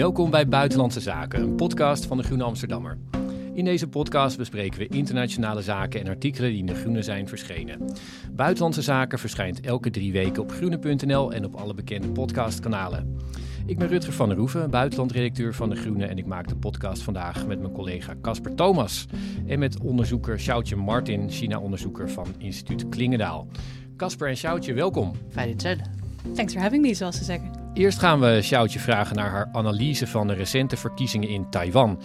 Welkom bij Buitenlandse Zaken, een podcast van de Groene Amsterdammer. In deze podcast bespreken we internationale zaken en artikelen die in de Groene zijn verschenen. Buitenlandse Zaken verschijnt elke drie weken op groene.nl en op alle bekende podcastkanalen. Ik ben Rutger van der Hoeven, buitenlandredacteur van de Groene en ik maak de podcast vandaag met mijn collega Casper Thomas en met onderzoeker Sjoutje Martin, China-onderzoeker van instituut Klingendaal. Casper en Sjoutje, welkom. Fijn dit zijn. Thanks for having me, zoals ze zeggen. Eerst gaan we Sjoutje vragen naar haar analyse van de recente verkiezingen in Taiwan.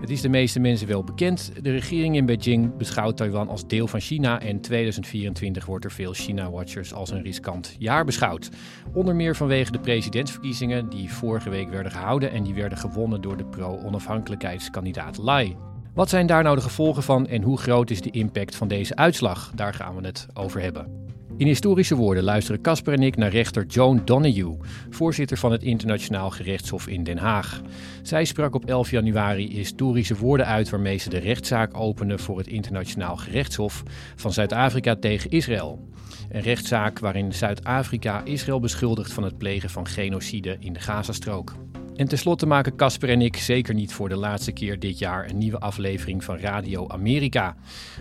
Het is de meeste mensen wel bekend. De regering in Beijing beschouwt Taiwan als deel van China en 2024 wordt er veel China-watchers als een riskant jaar beschouwd. Onder meer vanwege de presidentsverkiezingen die vorige week werden gehouden en die werden gewonnen door de pro-onafhankelijkheidskandidaat Lai. Wat zijn daar nou de gevolgen van en hoe groot is de impact van deze uitslag? Daar gaan we het over hebben. In historische woorden luisteren Casper en ik naar rechter Joan Donoghue, voorzitter van het Internationaal Gerechtshof in Den Haag. Zij sprak op 11 januari historische woorden uit waarmee ze de rechtszaak opende voor het Internationaal Gerechtshof van Zuid-Afrika tegen Israël. Een rechtszaak waarin Zuid-Afrika Israël beschuldigt van het plegen van genocide in de Gazastrook. En tenslotte maken Casper en ik zeker niet voor de laatste keer dit jaar een nieuwe aflevering van Radio Amerika.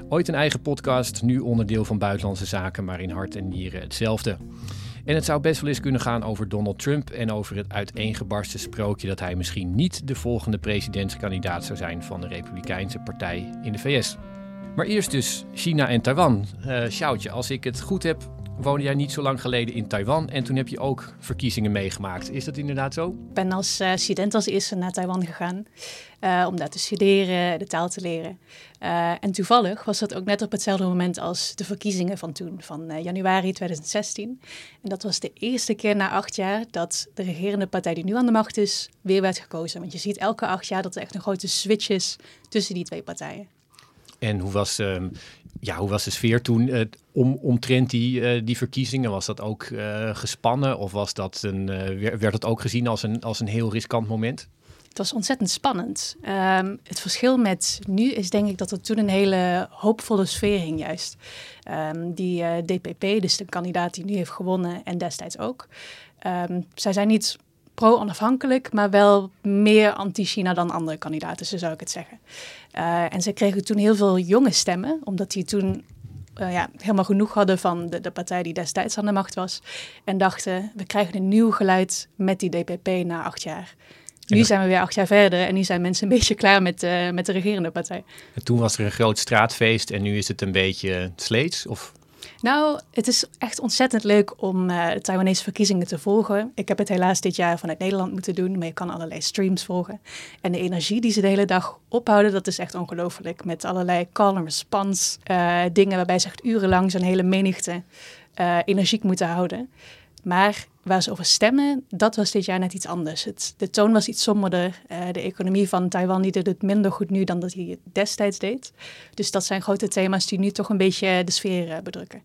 Ooit een eigen podcast, nu onderdeel van Buitenlandse Zaken, maar in hart en nieren hetzelfde. En het zou best wel eens kunnen gaan over Donald Trump en over het uiteengebarsten sprookje dat hij misschien niet de volgende presidentskandidaat zou zijn van de Republikeinse Partij in de VS. Maar eerst dus China en Taiwan. Eh Sjoutje, als ik het goed heb, woonde jij niet zo lang geleden in Taiwan en toen heb je ook verkiezingen meegemaakt. Is dat inderdaad zo? Ik ben als eh, student als eerste naar Taiwan gegaan eh, om daar te studeren, de taal te leren. Eh, en toevallig was dat ook net op hetzelfde moment als de verkiezingen van toen, van januari 2016. En dat was de eerste keer na acht jaar dat de regerende partij die nu aan de macht is, weer werd gekozen. Want je ziet elke acht jaar dat er echt een grote switch is tussen die twee partijen. En hoe was, ehm, ja, hoe was de sfeer toen eh, om, omtrent die, eh, die verkiezingen? Was dat ook eh, gespannen of was dat een, wer- werd het ook gezien als een, als een heel riskant moment? Het was ontzettend spannend. Ehm, het verschil met nu is denk ik dat er toen een hele hoopvolle sfeer hing juist. Ehm, die DPP, dus de kandidaat die nu heeft gewonnen en destijds ook. ehm, zij zijn niet pro-onafhankelijk, maar wel meer anti-China dan andere kandidaten, zo zou ik het zeggen. Eh, en ze kregen toen heel veel jonge stemmen, omdat die toen eh, ja, helemaal genoeg hadden van de, de partij die destijds aan de macht was. En dachten, we krijgen een nieuw geluid met die DPP na acht jaar. Nu zijn we weer acht jaar verder en nu zijn mensen een beetje klaar met, eh, met de regerende partij. En toen was er een groot straatfeest en nu is het een beetje sleets? Of Nou, het is echt ontzettend leuk om de Taiwanese verkiezingen te volgen. Ik heb het helaas dit jaar vanuit Nederland moeten doen, maar je kan allerlei streams volgen. En de energie die ze de hele dag ophouden, dat is echt ongelooflijk. Met allerlei call and response eh, dingen waarbij ze echt urenlang zo'n hele menigte eh, energiek moeten houden. Maar waar ze over stemmen, dat was dit jaar net iets anders. Het, de toon was iets somberder. Eh, de economie van Taiwan die doet het minder goed nu dan dat hij het destijds deed. Dus dat zijn grote thema's die nu toch een beetje de sfeer eh, bedrukken.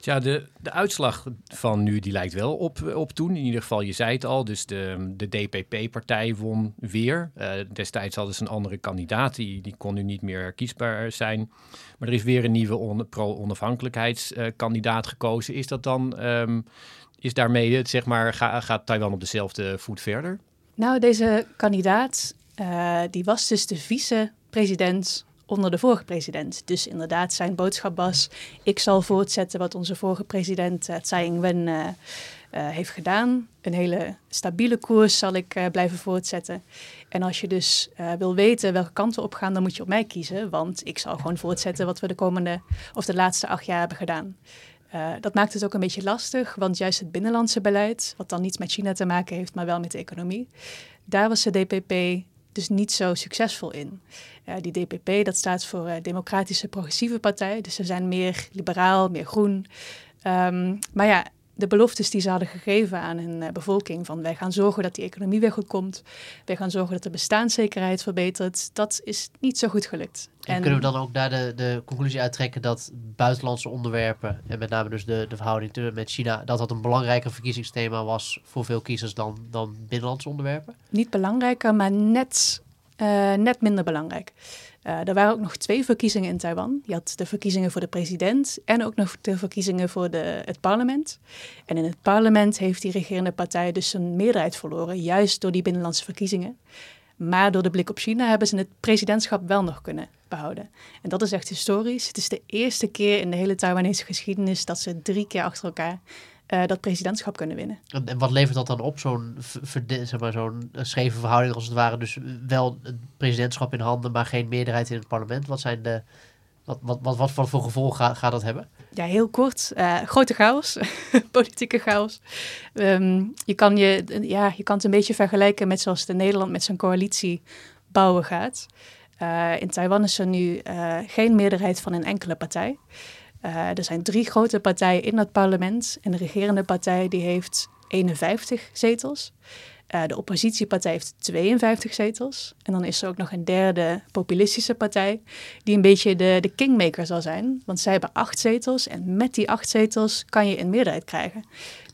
Ja, de, de uitslag van nu die lijkt wel op, op toen. In ieder geval, je zei het al, dus de, de DPP-partij won weer. Eh, destijds hadden ze een andere kandidaat, die, die kon nu niet meer kiesbaar zijn. Maar er is weer een nieuwe on, pro-onafhankelijkheidskandidaat gekozen. Is dat dan, ehm, is daarmee, zeg maar, ga, gaat Taiwan op dezelfde voet verder? Nou, deze kandidaat, eh, die was dus de vice-president onder de vorige president. Dus inderdaad, zijn boodschap was, ik zal voortzetten wat onze vorige president uh, Tsai Ing-wen eh, heeft gedaan. Een hele stabiele koers zal ik blijven voortzetten. En als je dus wil weten welke kanten op gaan, dan moet je op mij kiezen. Want ik zal gewoon voortzetten wat we de komende of de laatste acht jaar hebben gedaan. Dat maakt het ook een beetje lastig, want juist het binnenlandse beleid, wat dan niets met China te maken heeft, maar wel met de economie, daar was de DPP dus niet zo succesvol in. Uh, die DPP, dat staat voor uh, Democratische Progressieve Partij. Dus ze zijn meer liberaal, meer groen. Um, maar ja, de beloftes die ze hadden gegeven aan hun uh, bevolking: van wij gaan zorgen dat die economie weer goed komt, wij gaan zorgen dat de bestaanszekerheid verbetert, dat is niet zo goed gelukt. En, en kunnen we dan ook daar de, de conclusie uittrekken dat buitenlandse onderwerpen, en met name dus de, de verhouding met China, dat dat een belangrijker verkiezingsthema was voor veel kiezers dan, dan binnenlandse onderwerpen? Niet belangrijker, maar net, uh, net minder belangrijk. Uh, er waren ook nog twee verkiezingen in Taiwan. Je had de verkiezingen voor de president en ook nog de verkiezingen voor de, het parlement. En in het parlement heeft die regerende partij dus een meerderheid verloren, juist door die binnenlandse verkiezingen. Maar door de blik op China hebben ze het presidentschap wel nog kunnen behouden. En dat is echt historisch. Het is de eerste keer in de hele Taiwanese geschiedenis dat ze drie keer achter elkaar uh, dat presidentschap kunnen winnen. En wat levert dat dan op, zo'n zeg maar, zo'n scheve verhouding als het ware? Dus wel het presidentschap in handen, maar geen meerderheid in het parlement. Wat, zijn de, wat, wat, wat, wat voor gevolgen gaat, gaat dat hebben? Ja, heel kort. Uh, grote chaos, politieke chaos. Um, je, kan je, ja, je kan het een beetje vergelijken met zoals de Nederland met zijn coalitie bouwen gaat. Uh, in Taiwan is er nu geen meerderheid van een enkele partij. Uh, er zijn drie grote partijen in het parlement. En de regerende partij die heeft 51 zetels. Uh, de oppositiepartij heeft 52 zetels. En dan is er ook nog een derde populistische partij, die een beetje de, de kingmaker zal zijn. Want zij hebben acht zetels en met die acht zetels kan je een meerderheid krijgen.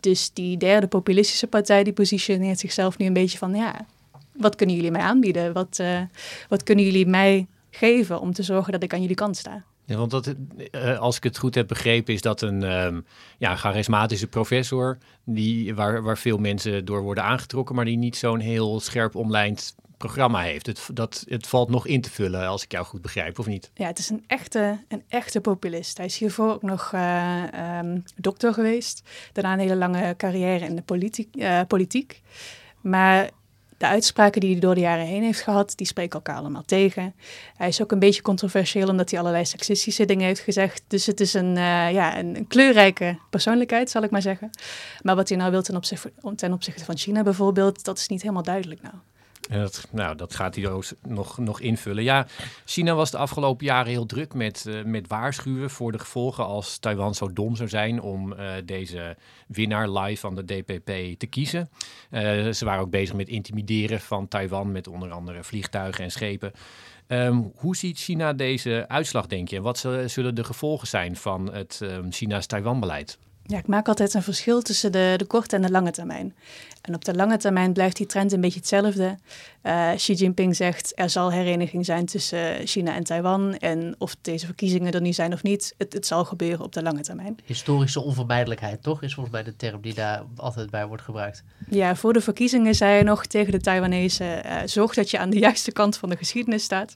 Dus die derde populistische partij die positioneert zichzelf nu een beetje van, ja, wat kunnen jullie mij aanbieden? Wat, uh, wat kunnen jullie mij geven om te zorgen dat ik aan jullie kant sta? Ja, want dat, uh, als ik het goed heb begrepen, is dat een um, ja, charismatische professor, die, waar, waar veel mensen door worden aangetrokken, maar die niet zo'n heel scherp omlijnd programma heeft. Het, dat, het valt nog in te vullen, als ik jou goed begrijp, of niet? Ja, het is een echte, een echte populist. Hij is hiervoor ook nog uh, dokter geweest. Daarna een hele lange carrière in de. Uh, politiek. Maar de uitspraken die hij door de jaren heen heeft gehad, die spreken elkaar allemaal tegen. Hij is ook een beetje controversieel omdat hij allerlei seksistische dingen heeft gezegd. Dus het is een, uh, ja, een, een, kleurrijke persoonlijkheid, zal ik maar zeggen. Maar wat hij nou wil ten opzichte, ten opzichte van China bijvoorbeeld, dat is niet helemaal duidelijk nou. Dat, nou, dat gaat hij ook nog, nog invullen. Ja, China was de afgelopen jaren heel druk met, uh, met waarschuwen voor de gevolgen als Taiwan zo dom zou zijn om uh, deze winnaar live van de DPP te kiezen. Uh, ze waren ook bezig met intimideren van Taiwan met onder andere vliegtuigen en schepen. Um, hoe ziet China deze uitslag, denk je? En wat zullen de gevolgen zijn van het um, China's Taiwan-beleid? Ja, ik maak altijd een verschil tussen de, de korte en de lange termijn. En op de lange termijn blijft die trend een beetje hetzelfde. Uh, Xi Jinping zegt er zal hereniging zijn tussen China en Taiwan. En of deze verkiezingen er nu zijn of niet, het, het zal gebeuren op de lange termijn. Historische onvermijdelijkheid, toch? Is volgens mij de term die daar altijd bij wordt gebruikt. Ja, voor de verkiezingen zei hij nog tegen de Taiwanese: uh, zorg dat je aan de juiste kant van de geschiedenis staat.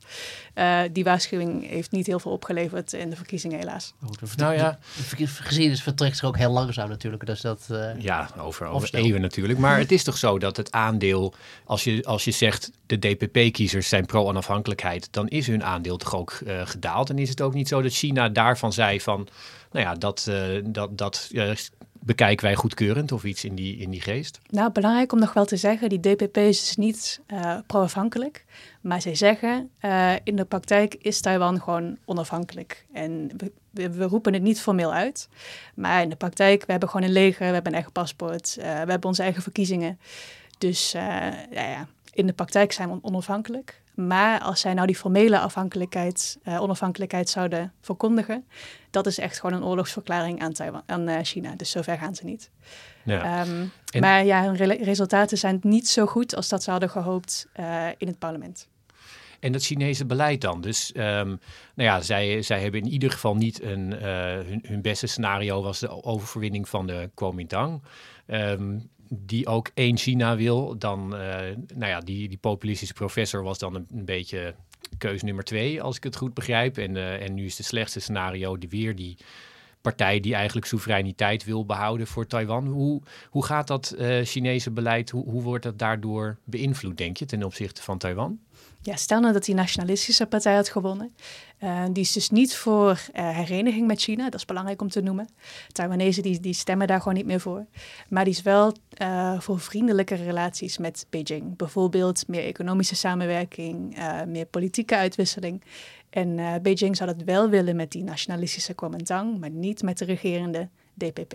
Uh, die waarschuwing heeft niet heel veel opgeleverd in de verkiezingen, helaas. Nou ja, de, de geschiedenis vertrekt zich ook heel langzaam natuurlijk. Dus dat, ja, over, over eeuwen natuurlijk. Maar het is toch zo dat het aandeel, als je, als je zegt de DPP-kiezers zijn pro-onafhankelijkheid, dan is hun aandeel toch ook uh, gedaald. En is het ook niet zo dat China daarvan zei van, nou ja, dat, uh, dat, dat bekijken wij goedkeurend of iets in die, in die geest? Nou, belangrijk om nog wel te zeggen, die DPP is dus niet pro-afhankelijk. Maar zij zeggen, in de praktijk is Taiwan gewoon onafhankelijk. En we, we, we, roepen het niet formeel uit. Maar in de praktijk, we hebben gewoon een leger, we hebben een eigen paspoort, we hebben onze eigen verkiezingen. Dus ja, ja, in de praktijk zijn onafhankelijk. Maar als zij nou die formele afhankelijkheid, uh, onafhankelijkheid zouden verkondigen, dat is echt gewoon een oorlogsverklaring aan, Taiwan, aan uh, China. Dus zover gaan ze niet. Ja. Um, en... Maar ja, hun re resultaten zijn niet zo goed als dat ze hadden gehoopt uh, in het parlement. En dat Chinese beleid dan? Dus um, nou ja, zij, zij hebben in ieder geval niet een. hun, hun, beste scenario was de overwinning van de Kuomintang. Um, die ook één China wil, dan, uh, nou ja, die, die populistische professor was dan een, beetje keus nummer twee, als ik het goed begrijp. En, uh, en nu is het slechtste scenario die weer die partij die eigenlijk soevereiniteit wil behouden voor Taiwan. Hoe, hoe gaat dat uh, Chinese beleid, hoe, hoe wordt dat daardoor beïnvloed, denk je, ten opzichte van Taiwan? Ja, stel nou dat die nationalistische partij had gewonnen. Uh, die is dus niet voor uh, hereniging met China, dat is belangrijk om te noemen. Taiwanese die, die stemmen daar gewoon niet meer voor. Maar die is wel uh, voor vriendelijke relaties met Beijing. Bijvoorbeeld meer economische samenwerking, meer politieke uitwisseling. En Beijing zou dat wel willen met die nationalistische Kuomintang, maar niet met de regerende DPP.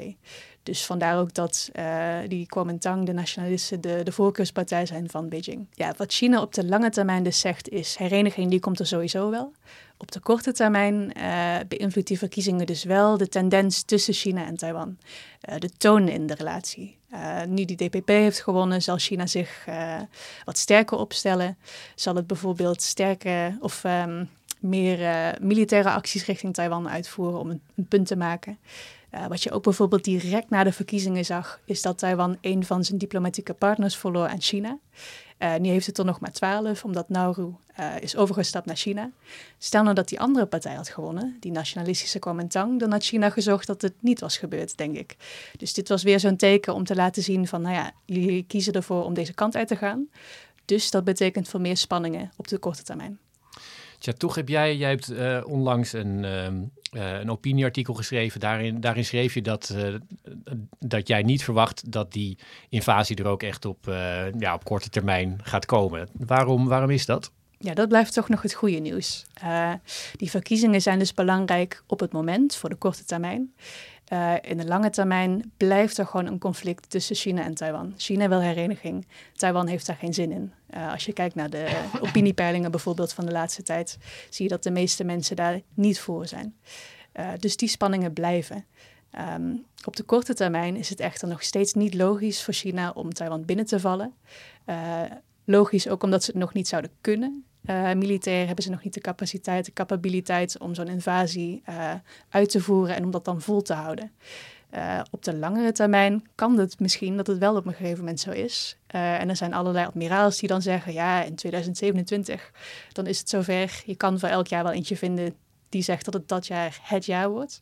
Dus vandaar ook dat uh, die Kuomintang, de nationalisten, de, de voorkeurspartij zijn van Beijing. Ja, wat China op de lange termijn dus zegt is, hereniging die komt er sowieso wel. Op de korte termijn uh, beïnvloedt die verkiezingen dus wel de tendens tussen China en Taiwan. Uh, de toon in de relatie. nu die DPP heeft gewonnen, zal China zich wat sterker opstellen. Zal het bijvoorbeeld sterker of um, meer militaire acties richting Taiwan uitvoeren om een punt te maken. Uh, wat je ook bijvoorbeeld direct na de verkiezingen zag, is dat Taiwan een van zijn diplomatieke partners verloor aan China. Uh, nu heeft het er nog maar twaalf, omdat Nauru uh, is overgestapt naar China. Stel nou dat die andere partij had gewonnen, die nationalistische Kuomintang, dan had China gezorgd dat het niet was gebeurd, denk ik. Dus dit was weer zo'n teken om te laten zien van, nou ja, jullie kiezen ervoor om deze kant uit te gaan. Dus dat betekent voor meer spanningen op de korte termijn. Tja, toch heb jij, jij hebt onlangs een, uh, uh, een opinieartikel geschreven. Daarin, daarin schreef je dat, dat jij niet verwacht dat die invasie er ook echt op, ja, op korte termijn gaat komen. Waarom, waarom is dat? Ja, dat blijft toch nog het goede nieuws. die verkiezingen zijn dus belangrijk op het moment, voor de korte termijn. Uh, in de lange termijn blijft er gewoon een conflict tussen China en Taiwan. China wil hereniging, Taiwan heeft daar geen zin in. Uh, als je kijkt naar de opiniepeilingen bijvoorbeeld van de laatste tijd, zie je dat de meeste mensen daar niet voor zijn. Uh, dus die spanningen blijven. Um, op de korte termijn is het echter nog steeds niet logisch voor China om Taiwan binnen te vallen. logisch ook omdat ze het nog niet zouden kunnen. Uh, militair hebben ze nog niet de capaciteit, de capabiliteit om zo'n invasie uh, uit te voeren en om dat dan vol te houden. Uh, op de langere termijn kan het misschien dat het wel op een gegeven moment zo is. en er zijn allerlei admiraals die dan zeggen: ja, in 2027 dan is het zover. Je kan voor elk jaar wel eentje vinden die zegt dat het dat jaar het jaar wordt.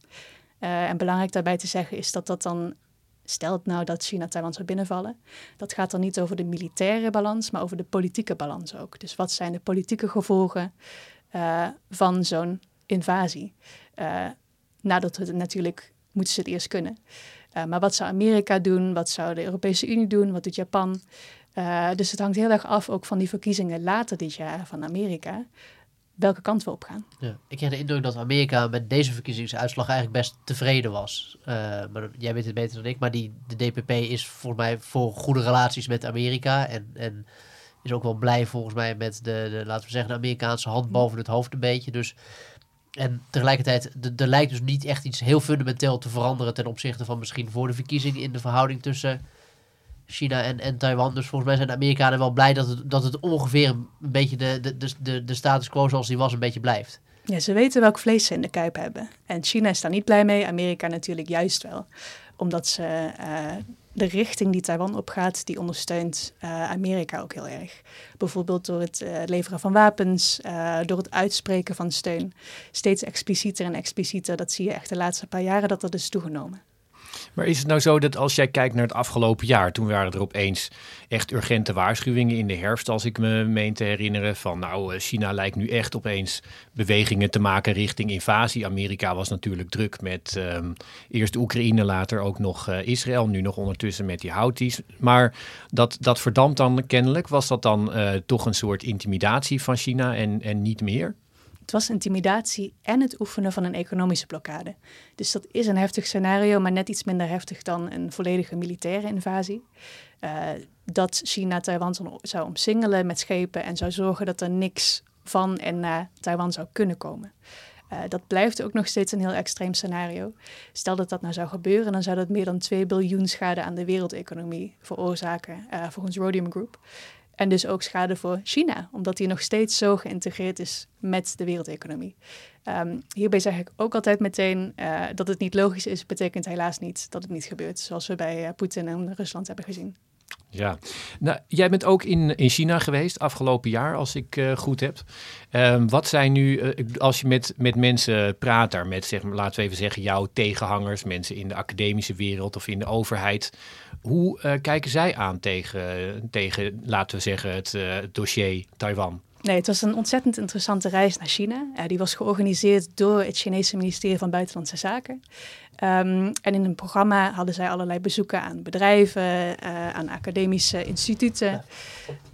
en belangrijk daarbij te zeggen is dat dat dan Stelt nou dat China Taiwan zou binnenvallen. Dat gaat dan niet over de militaire balans, maar over de politieke balans ook. Dus wat zijn de politieke gevolgen uh, van zo'n invasie? Uh, nadat het natuurlijk moeten ze het eerst kunnen. Uh, maar wat zou Amerika doen? Wat zou de Europese Unie doen? Wat doet Japan? dus het hangt heel erg af ook van die verkiezingen later dit jaar van Amerika welke kant we op gaan. Ja, ik heb de indruk dat Amerika met deze verkiezingsuitslag eigenlijk best tevreden was. Uh, maar jij weet het beter dan ik, maar die, de DPP is volgens mij voor goede relaties met Amerika. En, en is ook wel blij volgens mij met de, de laten we zeggen, de Amerikaanse hand boven het hoofd een beetje. Dus, en tegelijkertijd, er lijkt dus niet echt iets heel fundamenteel te veranderen ten opzichte van misschien voor de verkiezing in de verhouding tussen China en, en Taiwan. Dus volgens mij zijn de Amerikanen wel blij dat het, dat het ongeveer een beetje de, de, de, de status quo zoals die was een beetje blijft. Ja, ze weten welk vlees ze in de kuip hebben. En China is daar niet blij mee, Amerika natuurlijk juist wel. Omdat ze uh, de richting die Taiwan opgaat, die ondersteunt uh, Amerika ook heel erg. Bijvoorbeeld door het uh, leveren van wapens, door het uitspreken van steun. Steeds explicieter en explicieter, dat zie je echt de laatste paar jaren dat dat is toegenomen. Maar is het nou zo dat als jij kijkt naar het afgelopen jaar, toen waren er opeens echt urgente waarschuwingen in de herfst, als ik me meen te herinneren, van nou, eh, China lijkt nu echt opeens bewegingen te maken richting invasie. Amerika was natuurlijk druk met um, eerst Oekraïne, later ook nog uh, Israël, nu nog ondertussen met die Houthis. Maar dat, dat verdampt dan kennelijk. Was dat dan uh, toch een soort intimidatie van China en, en niet meer? Het was intimidatie en het oefenen van een economische blokkade. Dus dat is een heftig scenario, maar net iets minder heftig dan een volledige militaire invasie. Uh, dat China Taiwan zou omsingelen met schepen en zou zorgen dat er niks van en naar Taiwan zou kunnen komen. Uh, dat blijft ook nog steeds een heel extreem scenario. Stel dat dat nou zou gebeuren, dan zou dat meer dan 2 biljoen schade aan de wereldeconomie veroorzaken, uh, volgens Rhodium Group. En dus ook schade voor China, omdat die nog steeds zo geïntegreerd is met de wereldeconomie. Um, hierbij zeg ik ook altijd meteen uh, dat het niet logisch is, betekent helaas niet dat het niet gebeurt, zoals we bij uh, Poetin en Rusland hebben gezien. Ja, nou, jij bent ook in, in China geweest afgelopen jaar, als ik uh, goed heb. Um, wat zijn nu, uh, als je met, met mensen praat daar, met zeg laten we even zeggen, jouw tegenhangers, mensen in de academische wereld of in de overheid. Hoe uh, kijken zij aan tegen, tegen, laten we zeggen, het dossier Taiwan? Nee, het was een ontzettend interessante reis naar China. Uh, die was georganiseerd door het Chinese ministerie van Buitenlandse Zaken. Um, en in een programma hadden zij allerlei bezoeken aan bedrijven, uh, aan academische instituten,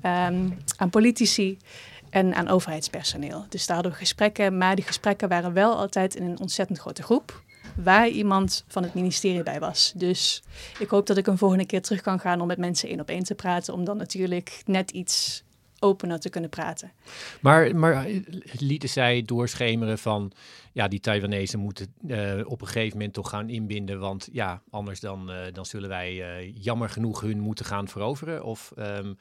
um, aan politici en aan overheidspersoneel. Dus daar hadden we gesprekken, maar die gesprekken waren wel altijd in een ontzettend grote groep. Waar iemand van het ministerie bij was. Dus ik hoop dat ik een volgende keer terug kan gaan om met mensen één op één te praten. Om dan natuurlijk net iets opener te kunnen praten. Maar, maar lieten zij doorschemeren van, ja, die Taiwanese moeten uh, op een gegeven moment toch gaan inbinden, want ja, anders dan, uh, dan zullen wij jammer genoeg hun moeten gaan veroveren? Of um,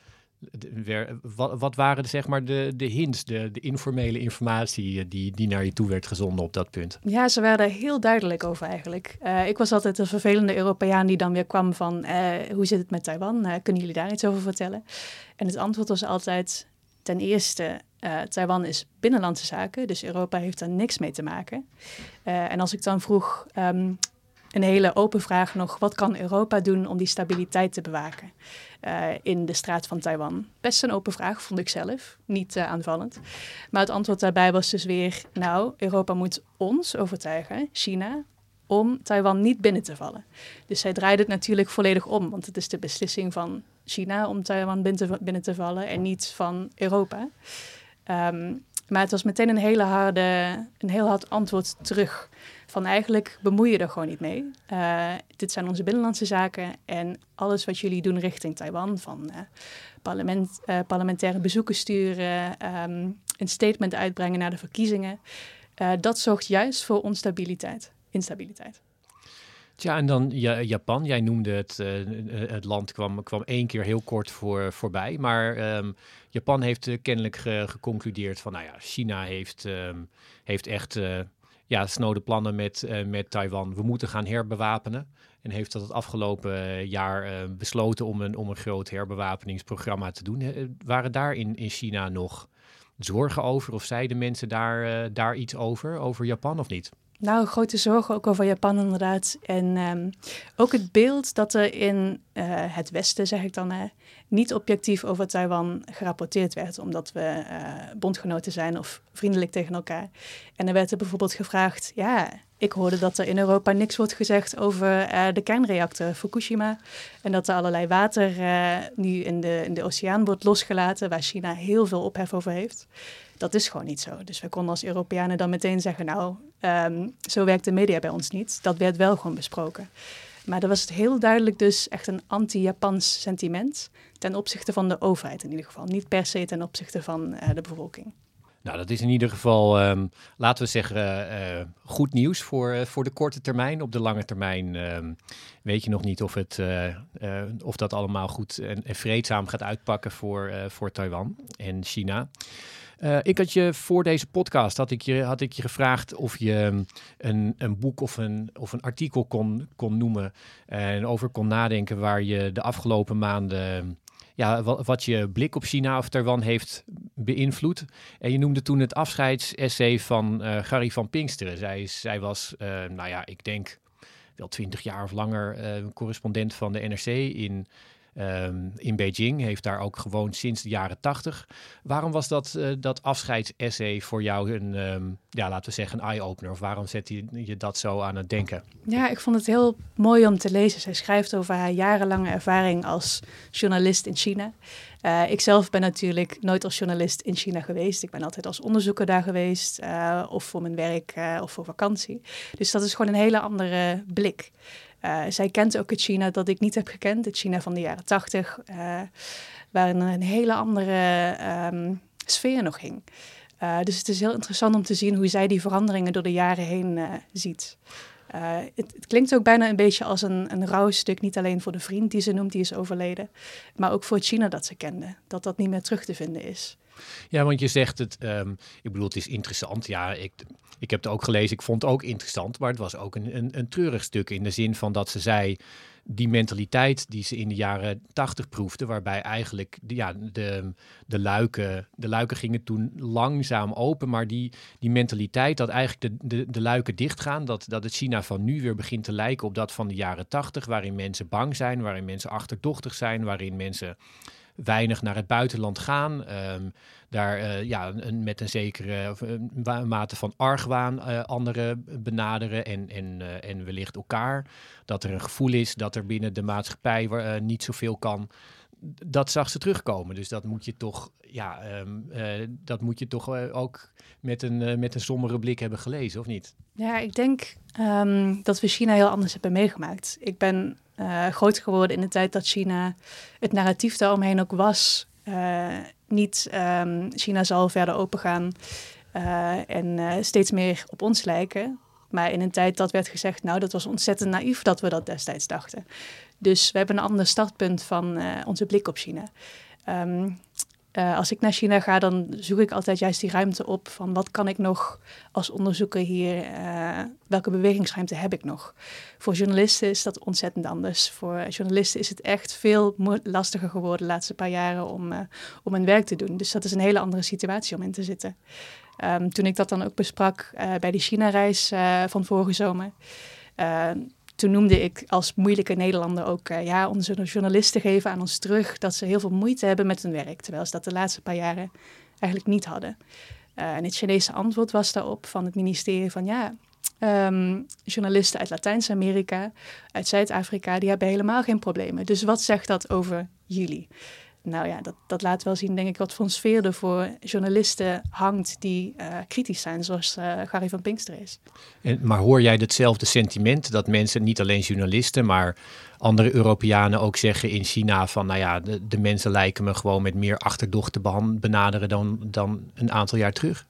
wat, waren de, zeg maar de, de hints, de, de informele informatie die, die naar je toe werd gezonden op dat punt? Ja, ze waren er heel duidelijk over eigenlijk. ik was altijd een vervelende Europeaan die dan weer kwam van, hoe zit het met Taiwan? kunnen jullie daar iets over vertellen? En het antwoord was altijd: ten eerste, Taiwan is binnenlandse zaken, dus Europa heeft daar niks mee te maken. En als ik dan vroeg, um, een hele open vraag nog, wat kan Europa doen om die stabiliteit te bewaken uh, in de straat van Taiwan? Best een open vraag, vond ik zelf, niet aanvallend. Maar het antwoord daarbij was dus weer, nou, Europa moet ons overtuigen, China, om Taiwan niet binnen te vallen. Dus zij draaide het natuurlijk volledig om, want het is de beslissing van China om Taiwan binnen te, binnen te vallen en niet van Europa. Um, maar het was meteen een, hele harde, een heel hard antwoord terug. Van eigenlijk bemoei je er gewoon niet mee. Uh, dit zijn onze binnenlandse zaken en alles wat jullie doen richting Taiwan, van uh, parlement, uh, parlementaire bezoeken sturen, um, een statement uitbrengen naar de verkiezingen, dat zorgt juist voor onstabiliteit instabiliteit. Tja, en dan Japan. Jij noemde het, het land kwam, kwam één keer heel kort voor, voorbij. Maar um, Japan heeft kennelijk ge, geconcludeerd van, nou ja, China heeft, um, heeft echt ja, snode plannen met, met Taiwan. We moeten gaan herbewapenen. En heeft dat het afgelopen jaar besloten om een, om een groot herbewapeningsprogramma te doen. waren daar in, in China nog zorgen over? Of zeiden mensen daar, daar iets over, over Japan of niet? Nou, grote zorgen ook over Japan inderdaad. En um, ook het beeld dat er in uh, het Westen, zeg ik dan, uh, niet objectief over Taiwan gerapporteerd werd, omdat we uh, bondgenoten zijn of vriendelijk tegen elkaar. En er werd er bijvoorbeeld gevraagd, ja, ik hoorde dat er in Europa niks wordt gezegd over de kernreactor Fukushima. En dat er allerlei water nu in de, in de oceaan wordt losgelaten, waar China heel veel ophef over heeft. Dat is gewoon niet zo. Dus we konden als Europeanen dan meteen zeggen, nou, um, zo werkt de media bij ons niet. Dat werd wel gewoon besproken. Maar er was het heel duidelijk dus echt een anti-Japans sentiment ten opzichte van de overheid in ieder geval. Niet per se ten opzichte van uh, de bevolking. Nou, dat is in ieder geval, um, laten we zeggen, uh, uh, goed nieuws voor, voor de korte termijn. Op de lange termijn um, weet je nog niet of, het, of dat allemaal goed en, en vreedzaam gaat uitpakken voor, voor Taiwan en China. Uh, ik had je voor deze podcast had ik je, had ik je gevraagd of je um, een, een boek of een, of een artikel kon, kon noemen en over kon nadenken waar je de afgelopen maanden ja, wat, je blik op China of Taiwan heeft beïnvloed. En je noemde toen het afscheidsessay van uh, Gary van Pinksteren. Zij, zij was, uh, nou ja, ik denk wel twintig jaar of langer correspondent van de NRC in um, in Beijing. Heeft daar ook gewoond sinds de jaren tachtig. Waarom was dat, uh, dat afscheidsessay voor jou een, um, ja, laten we zeggen, een eye-opener? Of waarom zet je, je dat zo aan het denken? Ja, ik vond het heel mooi om te lezen. Zij schrijft over haar jarenlange ervaring als journalist in China. Uh, ik zelf ben natuurlijk nooit als journalist in China geweest. Ik ben altijd als onderzoeker daar geweest, uh, of voor mijn werk of voor vakantie. Dus dat is gewoon een hele andere blik. Uh, zij kent ook het China dat ik niet heb gekend, het China van de jaren tachtig, uh, waarin een hele andere um, sfeer nog hing. Uh, dus het is heel interessant om te zien hoe zij die veranderingen door de jaren heen ziet. Het, het, klinkt ook bijna een beetje als een, een rouwstuk, niet alleen voor de vriend die ze noemt, die is overleden, maar ook voor het China dat ze kende, dat dat niet meer terug te vinden is. Ja, want je zegt het, ehm, ik bedoel, het is interessant. Ja, ik, ik heb het ook gelezen, ik vond het ook interessant, maar het was ook een, een, een treurig stuk in de zin van dat ze zei, die mentaliteit die ze in de jaren tachtig proefde, waarbij eigenlijk de, ja, de, de, luiken, de luiken gingen toen langzaam open, maar die, die mentaliteit dat eigenlijk de, de, de luiken dichtgaan, dat, dat het China van nu weer begint te lijken op dat van de jaren tachtig, waarin mensen bang zijn, waarin mensen achterdochtig zijn, waarin mensen weinig naar het buitenland gaan. Ehm, daar uh, ja, een, met een zekere uh, mate van argwaan uh, anderen benaderen en, en, en wellicht elkaar. Dat er een gevoel is dat er binnen de maatschappij niet zoveel kan. Dat zag ze terugkomen. Dus dat moet je toch, ja, um, dat moet je toch ook met een, met een sombere blik hebben gelezen, of niet? Ja, ik denk um, dat we China heel anders hebben meegemaakt. Ik ben uh, groot geworden in de tijd dat China het narratief daaromheen ook was. Uh, niet um, China zal verder opengaan uh, en steeds meer op ons lijken. Maar in een tijd dat werd gezegd, nou dat was ontzettend naïef dat we dat destijds dachten. Dus we hebben een ander startpunt van onze blik op China. Um, uh, als ik naar China ga, dan zoek ik altijd juist die ruimte op van wat kan ik nog als onderzoeker hier, uh, welke bewegingsruimte heb ik nog? Voor journalisten is dat ontzettend anders. Voor journalisten is het echt veel lastiger geworden de laatste paar jaren om, uh, om hun werk te doen. Dus dat is een hele andere situatie om in te zitten. Um, toen ik dat dan ook besprak bij die China-reis van vorige zomer toen noemde ik als moeilijke Nederlander ook, uh, ja, onze journalisten geven aan ons terug dat ze heel veel moeite hebben met hun werk, terwijl ze dat de laatste paar jaren eigenlijk niet hadden. Uh, en het Chinese antwoord was daarop van het ministerie van ja, um, journalisten uit Latijns-Amerika, uit Zuid-Afrika, die hebben helemaal geen problemen. Dus wat zegt dat over jullie? Nou ja, dat, dat laat wel zien, denk ik, wat voor een sfeer er voor journalisten hangt die uh, kritisch zijn, zoals uh, Gary van Pinkster is. En, maar hoor jij hetzelfde sentiment dat mensen, niet alleen journalisten, maar andere Europeanen ook zeggen in China van, nou ja, de, de mensen lijken me gewoon met meer achterdocht te benaderen dan, dan een aantal jaar terug?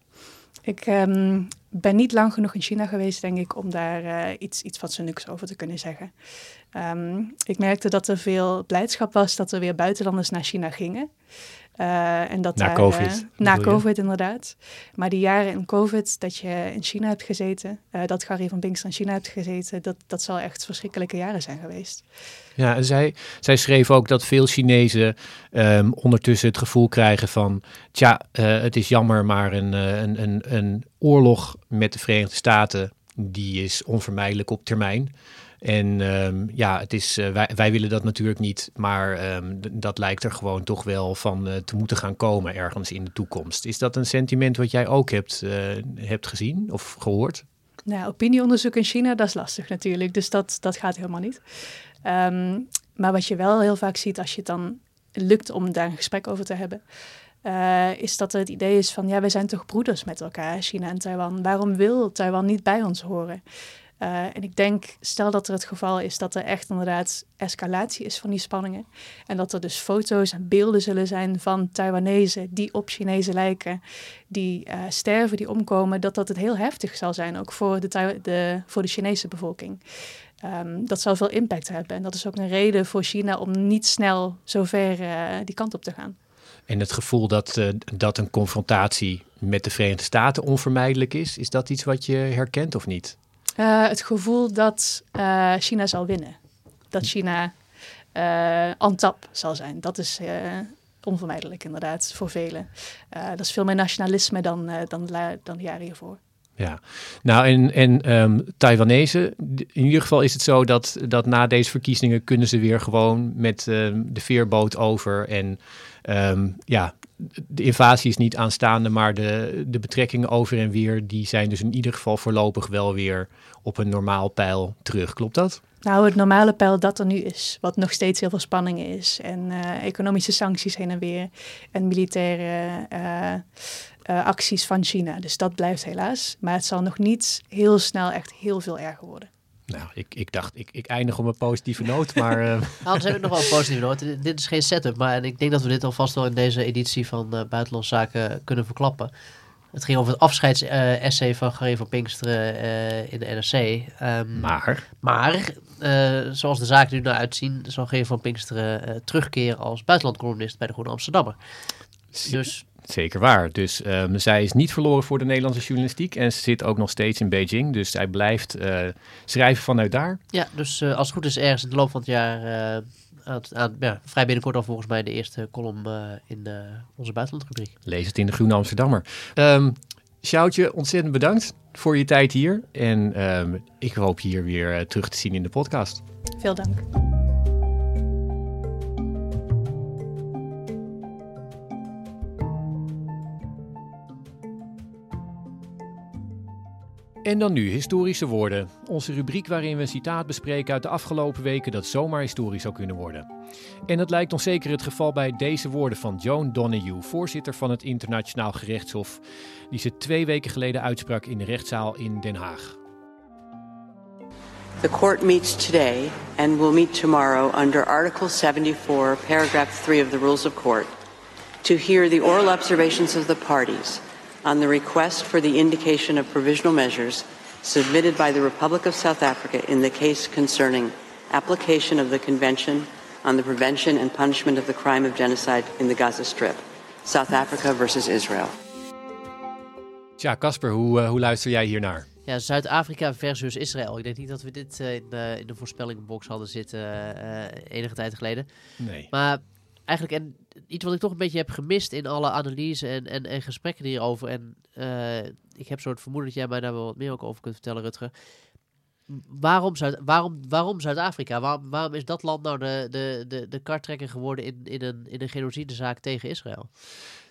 Ik um, ben niet lang genoeg in China geweest, denk ik, om daar uh, iets, iets fatsoenlijks over te kunnen zeggen. Um, ik merkte dat er veel blijdschap was dat er weer buitenlanders naar China gingen. Uh, en dat na daar, COVID. Uh, na COVID, inderdaad. Maar die jaren in COVID dat je in China hebt gezeten, uh, dat Gary van Binkster in China hebt gezeten, dat, dat zal echt verschrikkelijke jaren zijn geweest. Ja, en zij, zij schreef ook dat veel Chinezen um, ondertussen het gevoel krijgen van, tja, het is jammer, maar een, een, een, een oorlog met de Verenigde Staten, die is onvermijdelijk op termijn. En um, ja, het is, uh, wij, willen dat natuurlijk niet, maar um, dat lijkt er gewoon toch wel van uh, te moeten gaan komen ergens in de toekomst. Is dat een sentiment wat jij ook hebt, uh, hebt gezien of gehoord? Nou, opinieonderzoek in China, dat is lastig natuurlijk, dus dat, dat gaat helemaal niet. Um, maar wat je wel heel vaak ziet als je het dan lukt om daar een gesprek over te hebben, is dat het idee is van, ja, wij zijn toch broeders met elkaar, China en Taiwan. Waarom wil Taiwan niet bij ons horen? Uh, en ik denk, stel dat er het geval is dat er echt inderdaad escalatie is van die spanningen. En dat er dus foto's en beelden zullen zijn van Taiwanese die op Chinezen lijken, die uh, sterven, die omkomen, dat dat het heel heftig zal zijn, ook voor de, de, voor de Chinese bevolking. Um, dat zal veel impact hebben. En dat is ook een reden voor China om niet snel zo ver uh, die kant op te gaan. En het gevoel dat, dat een confrontatie met de Verenigde Staten onvermijdelijk is, is dat iets wat je herkent of niet? Uh, het gevoel dat uh, China zal winnen. Dat China on top zal zijn. Dat is onvermijdelijk inderdaad voor velen. dat is veel meer nationalisme dan, dan, dan de jaren hiervoor. Ja, nou en, en um, Taiwanese, in ieder geval is het zo dat, dat na deze verkiezingen kunnen ze weer gewoon met um, de veerboot over. En um, ja, de invasie is niet aanstaande, maar de, de betrekkingen over en weer, die zijn dus in ieder geval voorlopig wel weer op een normaal pijl terug. Klopt dat? Nou, het normale pijl dat er nu is, wat nog steeds heel veel spanning is. En uh, economische sancties heen en weer. En militaire uh, uh, acties van China. Dus dat blijft helaas. Maar het zal nog niet heel snel echt heel veel erger worden. Nou, ik, ik dacht, ik, ik eindig op een positieve noot, maar... Uh... Anders heb ik nog wel een positieve noot. Dit is geen setup, maar ik denk dat we dit alvast wel in deze editie van uh, Buitenlandse Zaken kunnen verklappen. Het ging over het afscheidsessay uh, van Gary van Pinksteren uh, in de NRC. Um, maar? Maar, zoals de zaken nu naar uitzien, zal Gary van Pinksteren terugkeren als buitenlandcolumnist bij de Groene Amsterdammer. Dus Zeker waar. Dus ehm, zij is niet verloren voor de Nederlandse journalistiek en ze zit ook nog steeds in Beijing. Dus zij blijft eh, schrijven vanuit daar. ja, dus eh, als het goed is ergens in de loop van het jaar... eh, aan, het- aan, ja, vrij binnenkort al volgens mij de eerste column eh, in onze buitenlandrubriek. Lees het in de Groene Amsterdammer. Ehm Sjoutje, ontzettend bedankt voor je tijd hier. En ehm, ik hoop je hier weer terug te zien in de podcast. Veel dank. En dan nu historische woorden. Onze rubriek waarin we een citaat bespreken uit de afgelopen weken dat zomaar historisch zou kunnen worden. En dat lijkt ons zeker het geval bij deze woorden van Joan Donahue, voorzitter van het Internationaal Gerechtshof, die ze twee weken geleden uitsprak in de rechtszaal in Den Haag. The court meets today and will meet tomorrow under Article 74, Paragraph 3 of the Rules of Court to hear the oral observations of the parties on the request for the indication of provisional measures submitted by the Republic of South Africa in the case concerning application of the Convention on the Prevention and Punishment of the Crime of Genocide in the Gaza Strip, South Africa versus Israel. Tja, Casper, hoe, eh, hoe luister jij hiernaar? Ja, Zuid-Afrika versus Israël. Ik denk niet dat we dit eh, in, de, in de voorspellingbox hadden zitten eh, eh, enige tijd geleden. Nee. Maar eigenlijk en iets wat ik toch een beetje heb gemist in alle analyse en, en, en gesprekken hierover. En eh, ik heb soort vermoeden dat jij mij daar wel wat meer over kunt vertellen, Rutger. Waarom, Zuid, waarom, waarom Zuid-Afrika? Waarom, waarom is dat land nou de, de, de, de karttrekker geworden in, in, een, in een genocidezaak tegen Israël?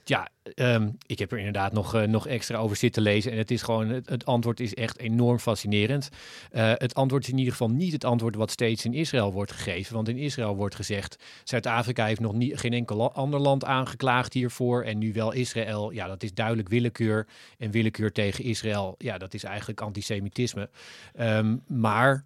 Ja, ehm, ik heb er inderdaad nog, eh, nog extra over zitten lezen. En het is gewoon, het, antwoord is echt enorm fascinerend. Eh, het antwoord is in ieder geval niet het antwoord wat steeds in Israël wordt gegeven. Want in Israël wordt gezegd, Zuid-Afrika heeft nog niet, geen enkel ander land aangeklaagd hiervoor. En nu wel Israël. Ja, dat is duidelijk willekeur. En willekeur tegen Israël, ja, dat is eigenlijk antisemitisme. Ehm, maar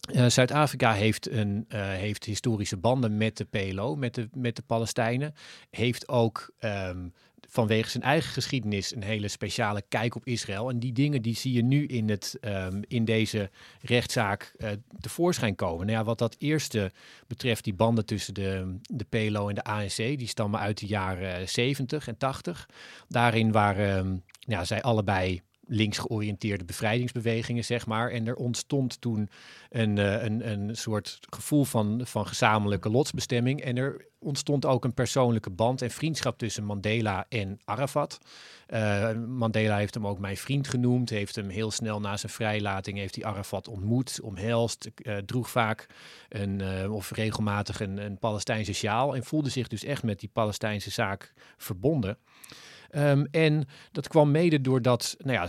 eh, Zuid-Afrika heeft, eh, heeft historische banden met de PLO, met de, met de Palestijnen. Heeft ook ehm, vanwege zijn eigen geschiedenis een hele speciale kijk op Israël. En die dingen die zie je nu in, het, ehm, in deze rechtszaak eh, tevoorschijn komen. Nou ja, wat dat eerste betreft, die banden tussen de, de PLO en de ANC, die stammen uit de jaren 70 en 80. Daarin waren ehm, ja, zij allebei links georiënteerde bevrijdingsbewegingen, zeg maar. En er ontstond toen een, eh, een, een soort gevoel van, van gezamenlijke lotsbestemming. En er ontstond ook een persoonlijke band en vriendschap tussen Mandela en Arafat. Eh, Mandela heeft hem ook mijn vriend genoemd, heeft hem heel snel na zijn vrijlating, heeft hij Arafat ontmoet, omhelst, eh, droeg vaak een, of regelmatig een, een Palestijnse sjaal en voelde zich dus echt met die Palestijnse zaak verbonden. Ehm, en dat kwam mede doordat nou ja,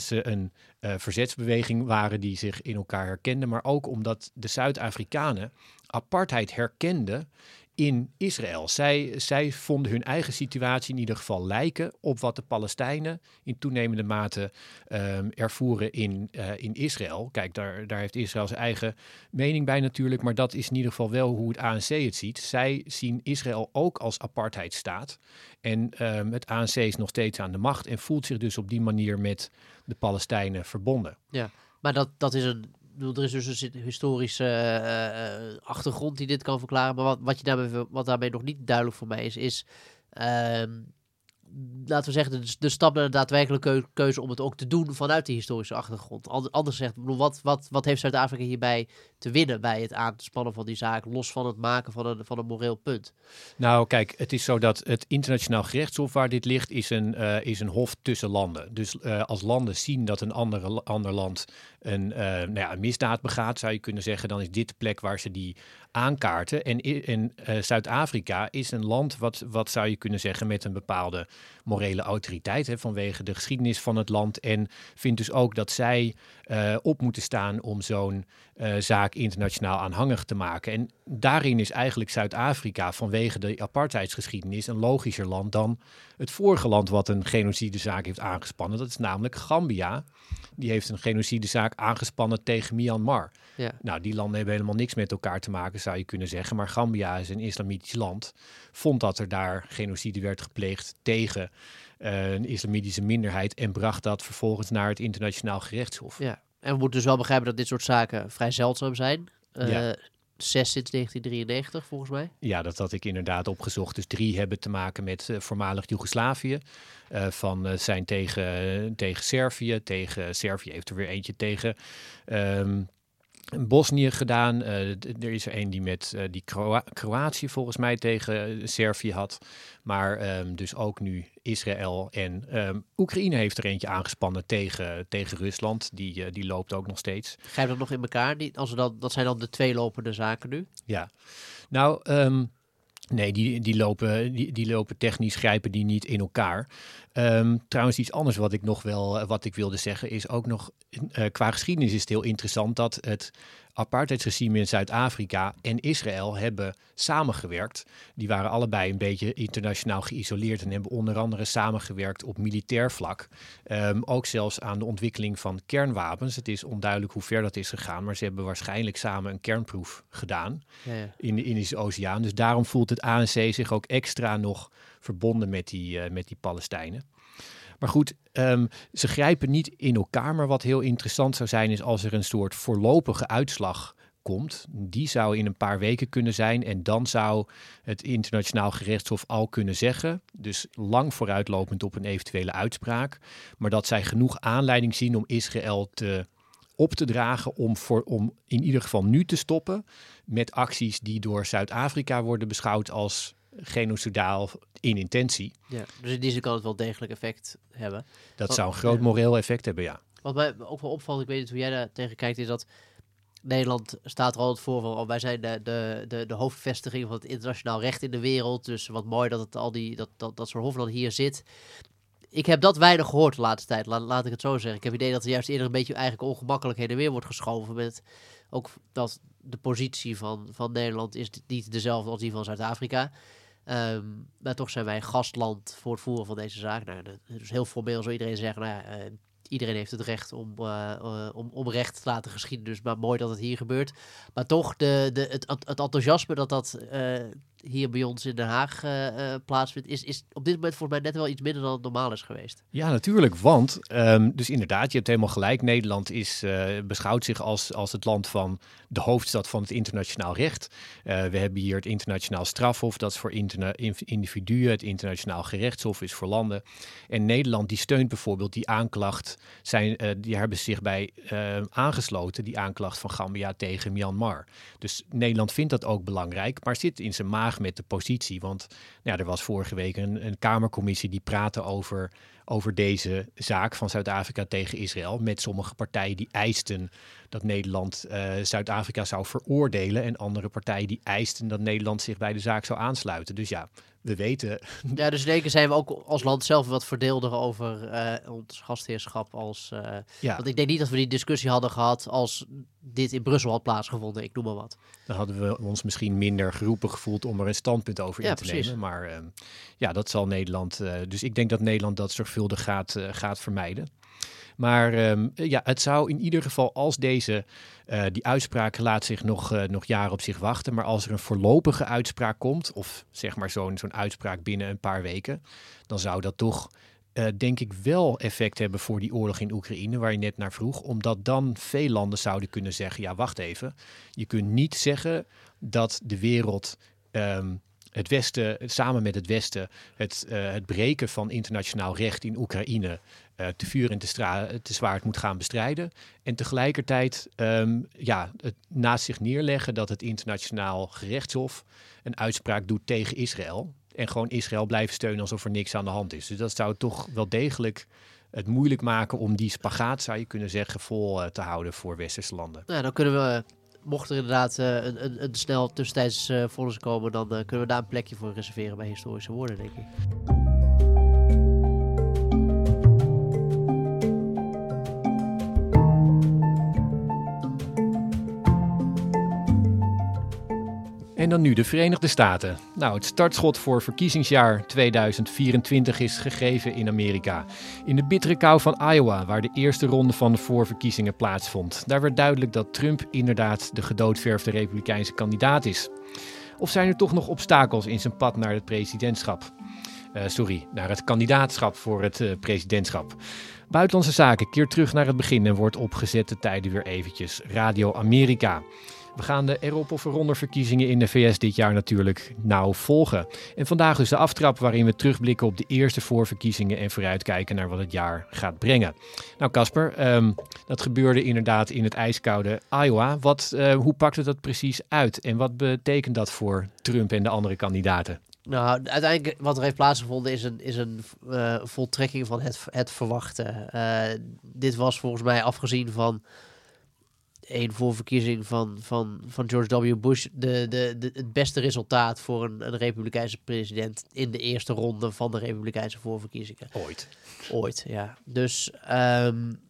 ze, een eh, verzetsbeweging waren die zich in elkaar herkenden, maar ook omdat de Zuid-Afrikanen apartheid herkenden in Israël. Zij, zij vonden hun eigen situatie in ieder geval lijken op wat de Palestijnen in toenemende mate ehm, ervoeren in, eh, in Israël. Kijk, daar, daar heeft Israël zijn eigen mening bij natuurlijk, maar dat is in ieder geval wel hoe het ANC het ziet. Zij zien Israël ook als apartheidstaat. En ehm, het ANC is nog steeds aan de macht en voelt zich dus op die manier met de Palestijnen verbonden. Ja, maar dat, dat is een. Bedoel, Er is dus een historische eh, eh, achtergrond die dit kan verklaren. Maar wat, wat, je daarmee, wat daarmee nog niet duidelijk voor mij is, is. ehm, laten we zeggen, de, de stap naar de daadwerkelijke keu- keuze om het ook te doen vanuit die historische achtergrond. Ander- Anders bedoel, wat, wat, wat heeft Zuid-Afrika hierbij te winnen bij het aanspannen van die zaak, los van het maken van een, van een moreel punt? Nou, kijk, het is zo dat het internationaal gerechtshof waar dit ligt, is een, eh, is een hof tussen landen. Dus als landen zien dat een andere, ander land een, eh, nou ja, misdaad begaat, zou je kunnen zeggen, dan is dit de plek waar ze die aankaarten. En, en eh, Zuid-Afrika is een land wat, wat zou je kunnen zeggen met een bepaalde morele autoriteit hè, vanwege de geschiedenis van het land. En vindt dus ook dat zij eh, op moeten staan om zo'n zaak internationaal aanhangig te maken. En daarin is eigenlijk Zuid-Afrika vanwege de apartheidsgeschiedenis een logischer land dan het vorige land wat een genocidezaak heeft aangespannen. Dat is namelijk Gambia. Die heeft een genocidezaak aangespannen tegen Myanmar. Ja. Nou, die landen hebben helemaal niks met elkaar te maken, zou je kunnen zeggen. Maar Gambia is een islamitisch land. Vond dat er daar genocide werd gepleegd tegen eh, een islamitische minderheid. En bracht dat vervolgens naar het internationaal gerechtshof. Ja. En we moeten dus wel begrijpen dat dit soort zaken vrij zeldzaam zijn. Eh, Ja. Zes sinds 1993, volgens mij. Ja, dat had ik inderdaad opgezocht. Dus drie hebben te maken met uh, voormalig Joegoslavië. Uh, van uh, zijn tegen, tegen Servië. Tegen Servië heeft er weer eentje tegen um, Bosnië gedaan. er is er een die met die Kroa Kroatië volgens mij tegen Servië had. Maar um, dus ook nu Israël en um, Oekraïne heeft er eentje aangespannen tegen, tegen Rusland. Die, die loopt ook nog steeds. Grijp dat nog in elkaar? Die, als dan, dat zijn dan de twee lopende zaken nu? Ja. Nou, um, Nee, die, die, lopen, die, die lopen technisch, grijpen die niet in elkaar. Um, trouwens, iets anders wat ik nog wel wat ik wilde zeggen is ook nog uh, qua geschiedenis is het heel interessant dat het apartheidsregime in Zuid-Afrika en Israël hebben samengewerkt. Die waren allebei een beetje internationaal geïsoleerd en hebben onder andere samengewerkt op militair vlak. Um, ook zelfs aan de ontwikkeling van kernwapens. Het is onduidelijk hoe ver dat is gegaan, maar ze hebben waarschijnlijk samen een kernproef gedaan ja, ja. in de Indische Oceaan. Dus daarom voelt het ANC zich ook extra nog verbonden met die, uh, met die Palestijnen. Maar goed, um, ze grijpen niet in elkaar. Maar wat heel interessant zou zijn, is als er een soort voorlopige uitslag komt. Die zou in een paar weken kunnen zijn. En dan zou het internationaal gerechtshof al kunnen zeggen. Dus lang vooruitlopend op een eventuele uitspraak. Maar dat zij genoeg aanleiding zien om Israël te, op te dragen om, voor, om in ieder geval nu te stoppen met acties die door Zuid-Afrika worden beschouwd als genocidaal in intentie. Ja, dus in die zin kan het wel degelijk effect hebben. Dat zou een groot moreel effect hebben, ja. Wat mij ook wel opvalt, ik weet niet hoe jij daar tegen kijkt, is dat Nederland staat er altijd voor van, oh, wij zijn de, de, de, de hoofdvestiging van het internationaal recht in de wereld. Dus wat mooi dat het al die, dat, dat, dat soort dan hier zit. Ik heb dat weinig gehoord de laatste tijd, laat, laat ik het zo zeggen. Ik heb het idee dat er juist eerder een beetje eigenlijk ongemakkelijkheden weer wordt geschoven met ook dat de positie van, van Nederland is niet dezelfde als die van Zuid-Afrika. Um, maar toch zijn wij gastland voor het voeren van deze zaak. Nou, dus heel formeel zou iedereen zeggen, nou uh, iedereen heeft het recht om, uh, om recht te laten geschieden. Dus maar mooi dat het hier gebeurt. Maar toch, de, de, het, het enthousiasme dat dat hier bij ons in Den Haag uh, plaatsvindt, is, is op dit moment volgens mij net wel iets minder dan het normaal is geweest. Ja, natuurlijk. Want, um, dus inderdaad, je hebt helemaal gelijk. Nederland is, uh, beschouwt zich als, als het land van de hoofdstad van het internationaal recht. we hebben hier het internationaal strafhof, dat is voor individuen. Het internationaal gerechtshof is voor landen. En Nederland die steunt bijvoorbeeld die aanklacht, zijn, die hebben zich bij aangesloten, die aanklacht van Gambia tegen Myanmar. Dus Nederland vindt dat ook belangrijk, maar zit in zijn maag met de positie. Want nou ja, er was vorige week een, een Kamercommissie die praatte over, over deze zaak van Zuid-Afrika tegen Israël. Met sommige partijen die eisten dat Nederland uh, Zuid-Afrika zou veroordelen. En andere partijen die eisten dat Nederland zich bij de zaak zou aansluiten. Dus ja, we weten. Ja, dus keer zijn we ook als land zelf wat verdeelder over uh, ons gastheerschap. Als, uh, ja. Want ik denk niet dat we die discussie hadden gehad als dit in Brussel had plaatsgevonden. Ik noem maar wat. Dan hadden we ons misschien minder geroepen gevoeld om er een standpunt over ja, in te precies. nemen. Maar uh, ja, dat zal Nederland. dus ik denk dat Nederland dat gaat, gaat vermijden. Maar um, ja, het zou in ieder geval als deze, uh, die uitspraak laat zich nog, uh, nog jaren op zich wachten. Maar als er een voorlopige uitspraak komt, of zeg maar zo'n zo'n uitspraak binnen een paar weken, dan zou dat toch denk ik wel effect hebben voor die oorlog in Oekraïne, waar je net naar vroeg. Omdat dan veel landen zouden kunnen zeggen: ja, wacht even. Je kunt niet zeggen dat de wereld. Um, het Westen, samen met het Westen, het, uh, het breken van internationaal recht in Oekraïne uh, te vuur en te, te zwaard moet gaan bestrijden. En tegelijkertijd um, ja, het naast zich neerleggen dat het internationaal gerechtshof een uitspraak doet tegen Israël. En gewoon Israël blijven steunen alsof er niks aan de hand is. Dus dat zou toch wel degelijk het moeilijk maken om die spagaat, zou je kunnen zeggen, vol uh, te houden voor westerse landen. Nou, dan kunnen we mocht er inderdaad uh, een, een, een, snel tussentijds uh, vonnis komen, dan uh, kunnen we daar een plekje voor reserveren bij historische woorden, denk ik. En dan nu de Verenigde Staten. Nou, het startschot voor verkiezingsjaar 2024 is gegeven in Amerika. In de bittere kou van Iowa, waar de eerste ronde van de voorverkiezingen plaatsvond. Daar werd duidelijk dat Trump inderdaad de gedoodverfde republikeinse kandidaat is. Of zijn er toch nog obstakels in zijn pad naar het presidentschap? Uh, sorry, naar het kandidaatschap voor het uh, presidentschap. Buitenlandse Zaken keert terug naar het begin en wordt opgezette tijden weer eventjes Radio Amerika. We gaan de erop of eronder verkiezingen in de VS dit jaar natuurlijk nauw volgen. En vandaag dus de aftrap waarin we terugblikken op de eerste voorverkiezingen en vooruitkijken naar wat het jaar gaat brengen. Nou Casper, ehm, dat gebeurde inderdaad in het ijskoude Iowa. Wat, uh, hoe pakte dat precies uit en wat betekent dat voor Trump en de andere kandidaten? Nou, uiteindelijk wat er heeft plaatsgevonden is een, is een uh, voltrekking van het, het verwachten. Uh, dit was volgens mij afgezien van een voorverkiezing van, van, van George W. Bush de, de, de, het beste resultaat voor een, een Republikeinse president in de eerste ronde van de Republikeinse voorverkiezingen. Ooit. Ooit, ja. Dus um,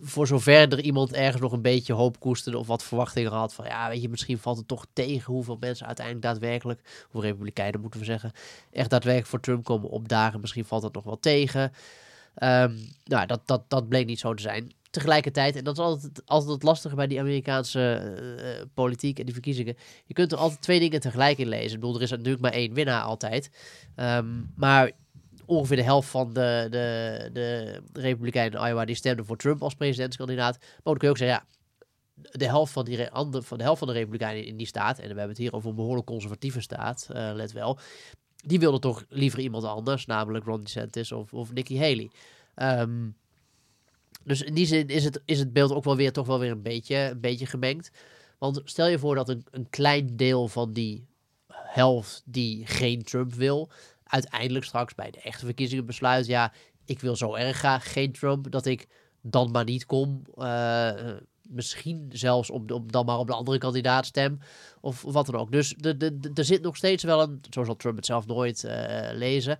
voor zover er iemand ergens nog een beetje hoop koesterde of wat verwachtingen had van ja, weet je, misschien valt het toch tegen hoeveel mensen uiteindelijk daadwerkelijk, hoe republikeinen moeten we zeggen, echt daadwerkelijk voor Trump komen opdagen. Misschien valt het nog wel tegen. Um, nou, dat, dat, dat bleek niet zo te zijn. Tegelijkertijd, en dat is altijd, altijd het lastige bij die Amerikaanse uh, politiek en die verkiezingen. Je kunt er altijd twee dingen tegelijk in lezen. Ik bedoel, er is natuurlijk maar één winnaar altijd. Um, maar ongeveer de helft van de, de, de Republikeinen in Iowa die stemden voor Trump als presidentskandidaat. Maar dan kun je ook zeggen, ja, de helft van, die, van de helft van de Republikeinen in die staat, en we hebben het hier over een behoorlijk conservatieve staat, uh, let wel, die wilden toch liever iemand anders, namelijk Ron DeSantis of, of Nikki Haley. Um, dus in die zin is het, is het beeld ook wel weer toch wel weer een beetje, een beetje gemengd. Want stel je voor dat een, een klein deel van die helft die geen Trump wil, uiteindelijk straks bij de echte verkiezingen besluit, ja, ik wil zo erg graag geen Trump, dat ik dan maar niet kom. Uh, misschien zelfs om, dan maar op de andere kandidaat stem. Of, wat dan ook. Dus er zit nog steeds wel een, zo zal Trump het zelf nooit uh, lezen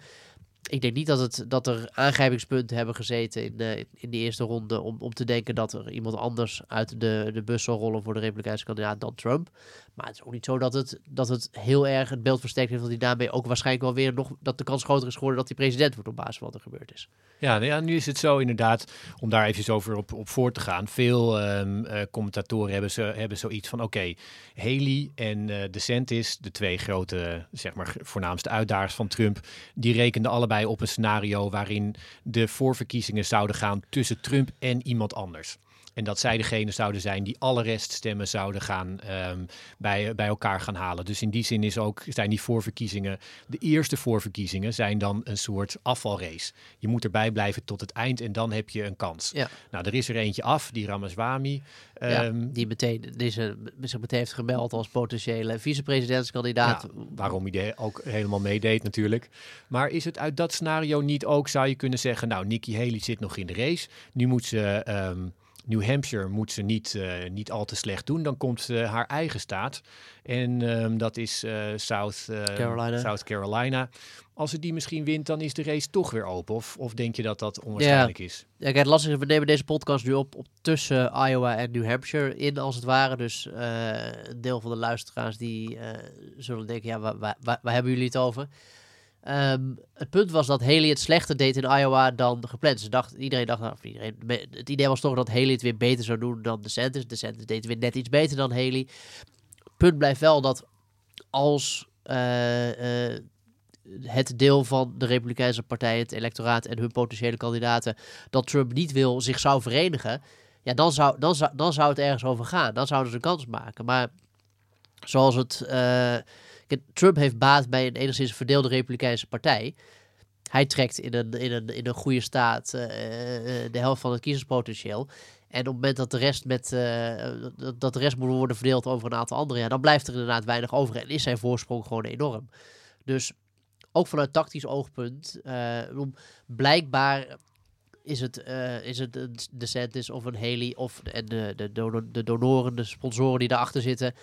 ik denk niet dat, het, dat er aangrijpingspunten hebben gezeten in, de, in die eerste ronde om, om te denken dat er iemand anders uit de, de bus zal rollen voor de Republikeinse kandidaat dan Trump. Maar het is ook niet zo dat het, dat het heel erg het beeld versterkt heeft dat hij daarmee ook waarschijnlijk wel weer nog dat de kans groter is geworden dat hij president wordt op basis van wat er gebeurd is. Ja, nou ja nu is het zo inderdaad, om daar even over op, op voor te gaan. Veel um, uh, commentatoren hebben, ze, hebben zoiets van oké, Haley en uh, DeSantis, de twee grote, zeg maar, voornaamste uitdagers van Trump, die rekenden allebei op een scenario waarin de voorverkiezingen zouden gaan tussen Trump en iemand anders. En dat zij degene zouden zijn die alle reststemmen zouden gaan um, bij, bij elkaar gaan halen. Dus in die zin is ook, zijn die voorverkiezingen, de eerste voorverkiezingen zijn dan een soort afvalrace. Je moet erbij blijven tot het eind en dan heb je een kans. Ja. Nou, er is er eentje af, die Ramaswamy. Ja, um, die meteen, deze, zich meteen heeft gemeld als potentiële vicepresidentskandidaat. Ja, waarom hij ook helemaal meedeed natuurlijk. Maar is het uit dat scenario niet ook, zou je kunnen zeggen, nou, Nikki Haley zit nog in de race. Nu moet ze... Um, New Hampshire moet ze niet, uh, niet al te slecht doen. Dan komt uh, haar eigen staat. En um, dat is uh, South, Carolina. South Carolina. Als ze die misschien wint, dan is de race toch weer open. Of, of denk je dat dat onwaarschijnlijk ja. is? Ja, kijk, lastig is, we nemen deze podcast nu op, op tussen Iowa en New Hampshire in, als het ware. Dus een deel van de luisteraars die zullen denken, ja, waar, waar, waar, waar hebben jullie het over? Um, het punt was dat Haley het slechter deed in Iowa dan gepland. Ze dacht, iedereen dacht, of iedereen, het idee was toch dat Haley het weer beter zou doen dan DeSantis. DeSantis deed weer net iets beter dan Haley. Punt blijft wel dat als uh, uh, het deel van de Republikeinse partij, het electoraat en hun potentiële kandidaten, dat Trump niet wil, zich zou verenigen, ja, dan zou, dan zou, dan zou het ergens over gaan. Dan zouden ze een kans maken. Maar zoals het... Uh, Trump heeft baat bij een enigszins verdeelde Republikeinse partij. Hij trekt in een, in een, in een goede staat uh, de helft van het kiezerspotentieel. En op het moment dat de rest, met, dat de rest moet worden verdeeld over een aantal anderen, dan blijft er inderdaad weinig over. En is zijn voorsprong gewoon enorm. Dus ook vanuit tactisch oogpunt, blijkbaar is het, uh, is het een DeSantis of een Haley of en de, de, de donoren, de sponsoren die daarachter zitten,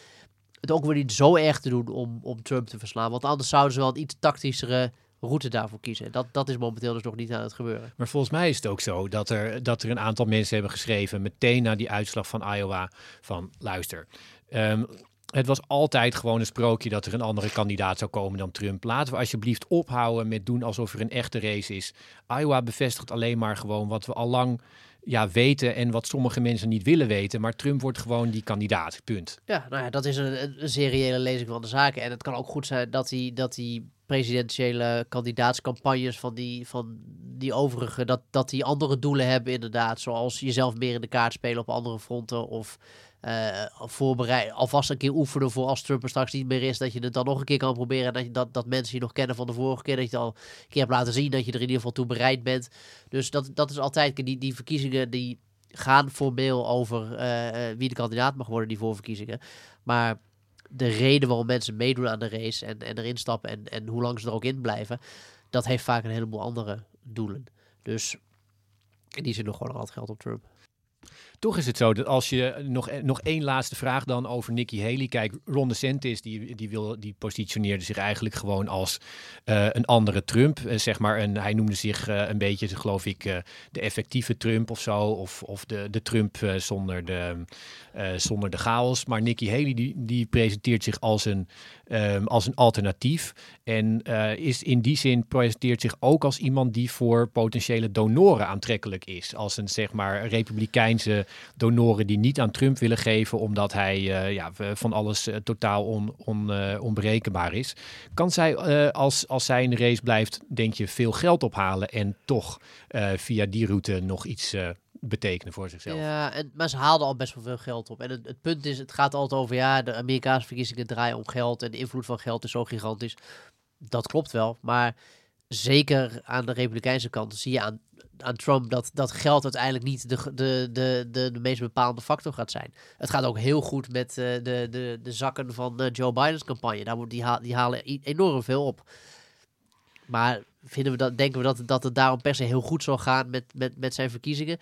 het ook weer niet zo erg te doen om, om Trump te verslaan. Want anders zouden ze wel een iets tactischere route daarvoor kiezen. Dat, dat is momenteel dus nog niet aan het gebeuren. Maar volgens mij is het ook zo dat er, dat er een aantal mensen hebben geschreven... meteen na die uitslag van Iowa van luister... Um, het was altijd gewoon een sprookje dat er een andere kandidaat zou komen dan Trump. Laten we alsjeblieft ophouden met doen alsof er een echte race is. Iowa bevestigt alleen maar gewoon wat we al lang ja, weten en wat sommige mensen niet willen weten. Maar Trump wordt gewoon die kandidaat, punt. Ja, nou ja, dat is een, een seriële lezing van de zaken. En het kan ook goed zijn dat die, dat die presidentiële kandidaatscampagnes van die, van die overige, dat, dat die andere doelen hebben inderdaad. Zoals jezelf meer in de kaart spelen op andere fronten of eh, voorbereid, alvast een keer oefenen voor als Trump er straks niet meer is, dat je het dan nog een keer kan proberen. En dat, dat, dat mensen je nog kennen van de vorige keer, dat je het al een keer hebt laten zien, dat je er in ieder geval toe bereid bent. Dus dat, dat is altijd, die, die verkiezingen die gaan formeel over eh, eh, wie de kandidaat mag worden, die voorverkiezingen. Maar de reden waarom mensen meedoen aan de race en, en erin stappen en, en hoe lang ze er ook in blijven, dat heeft vaak een heleboel andere doelen. Dus in die zin nog gewoon altijd geld op Trump. Toch is het zo dat als je nog, nog één laatste vraag dan over Nikki Haley. Kijk, Ron DeSantis die, die, wil, die positioneerde zich eigenlijk gewoon als uh, een andere Trump. Uh, zeg maar, een, hij noemde zich een beetje, geloof ik, de effectieve Trump of zo. Of, of de, de Trump zonder, de, zonder de chaos. Maar Nikki Haley die, die presenteert zich als een, um, als een alternatief. En is in die zin presenteert zich ook als iemand die voor potentiële donoren aantrekkelijk is. Als een zeg maar republikeinse donoren die niet aan Trump willen geven, omdat hij uh, ja, van alles uh, totaal on, on, uh, onberekenbaar is. Kan zij, als, als zij in de race blijft, denk je, veel geld ophalen en toch via die route nog iets betekenen voor zichzelf. Ja, maar ze haalden al best wel veel geld op. En het, het, punt is, het gaat altijd over, ja, de Amerikaanse verkiezingen draaien om geld en de invloed van geld is zo gigantisch. Dat klopt wel, maar zeker aan de Republikeinse kant zie je aan aan Trump dat, dat geld uiteindelijk niet de, de, de, de, de meest bepalende factor gaat zijn. Het gaat ook heel goed met uh, de, de, de zakken van uh, Joe Biden's campagne. Daar, die, die halen enorm veel op. Maar vinden we dat, denken we dat, dat het daarom per se heel goed zal gaan met, met, met zijn verkiezingen?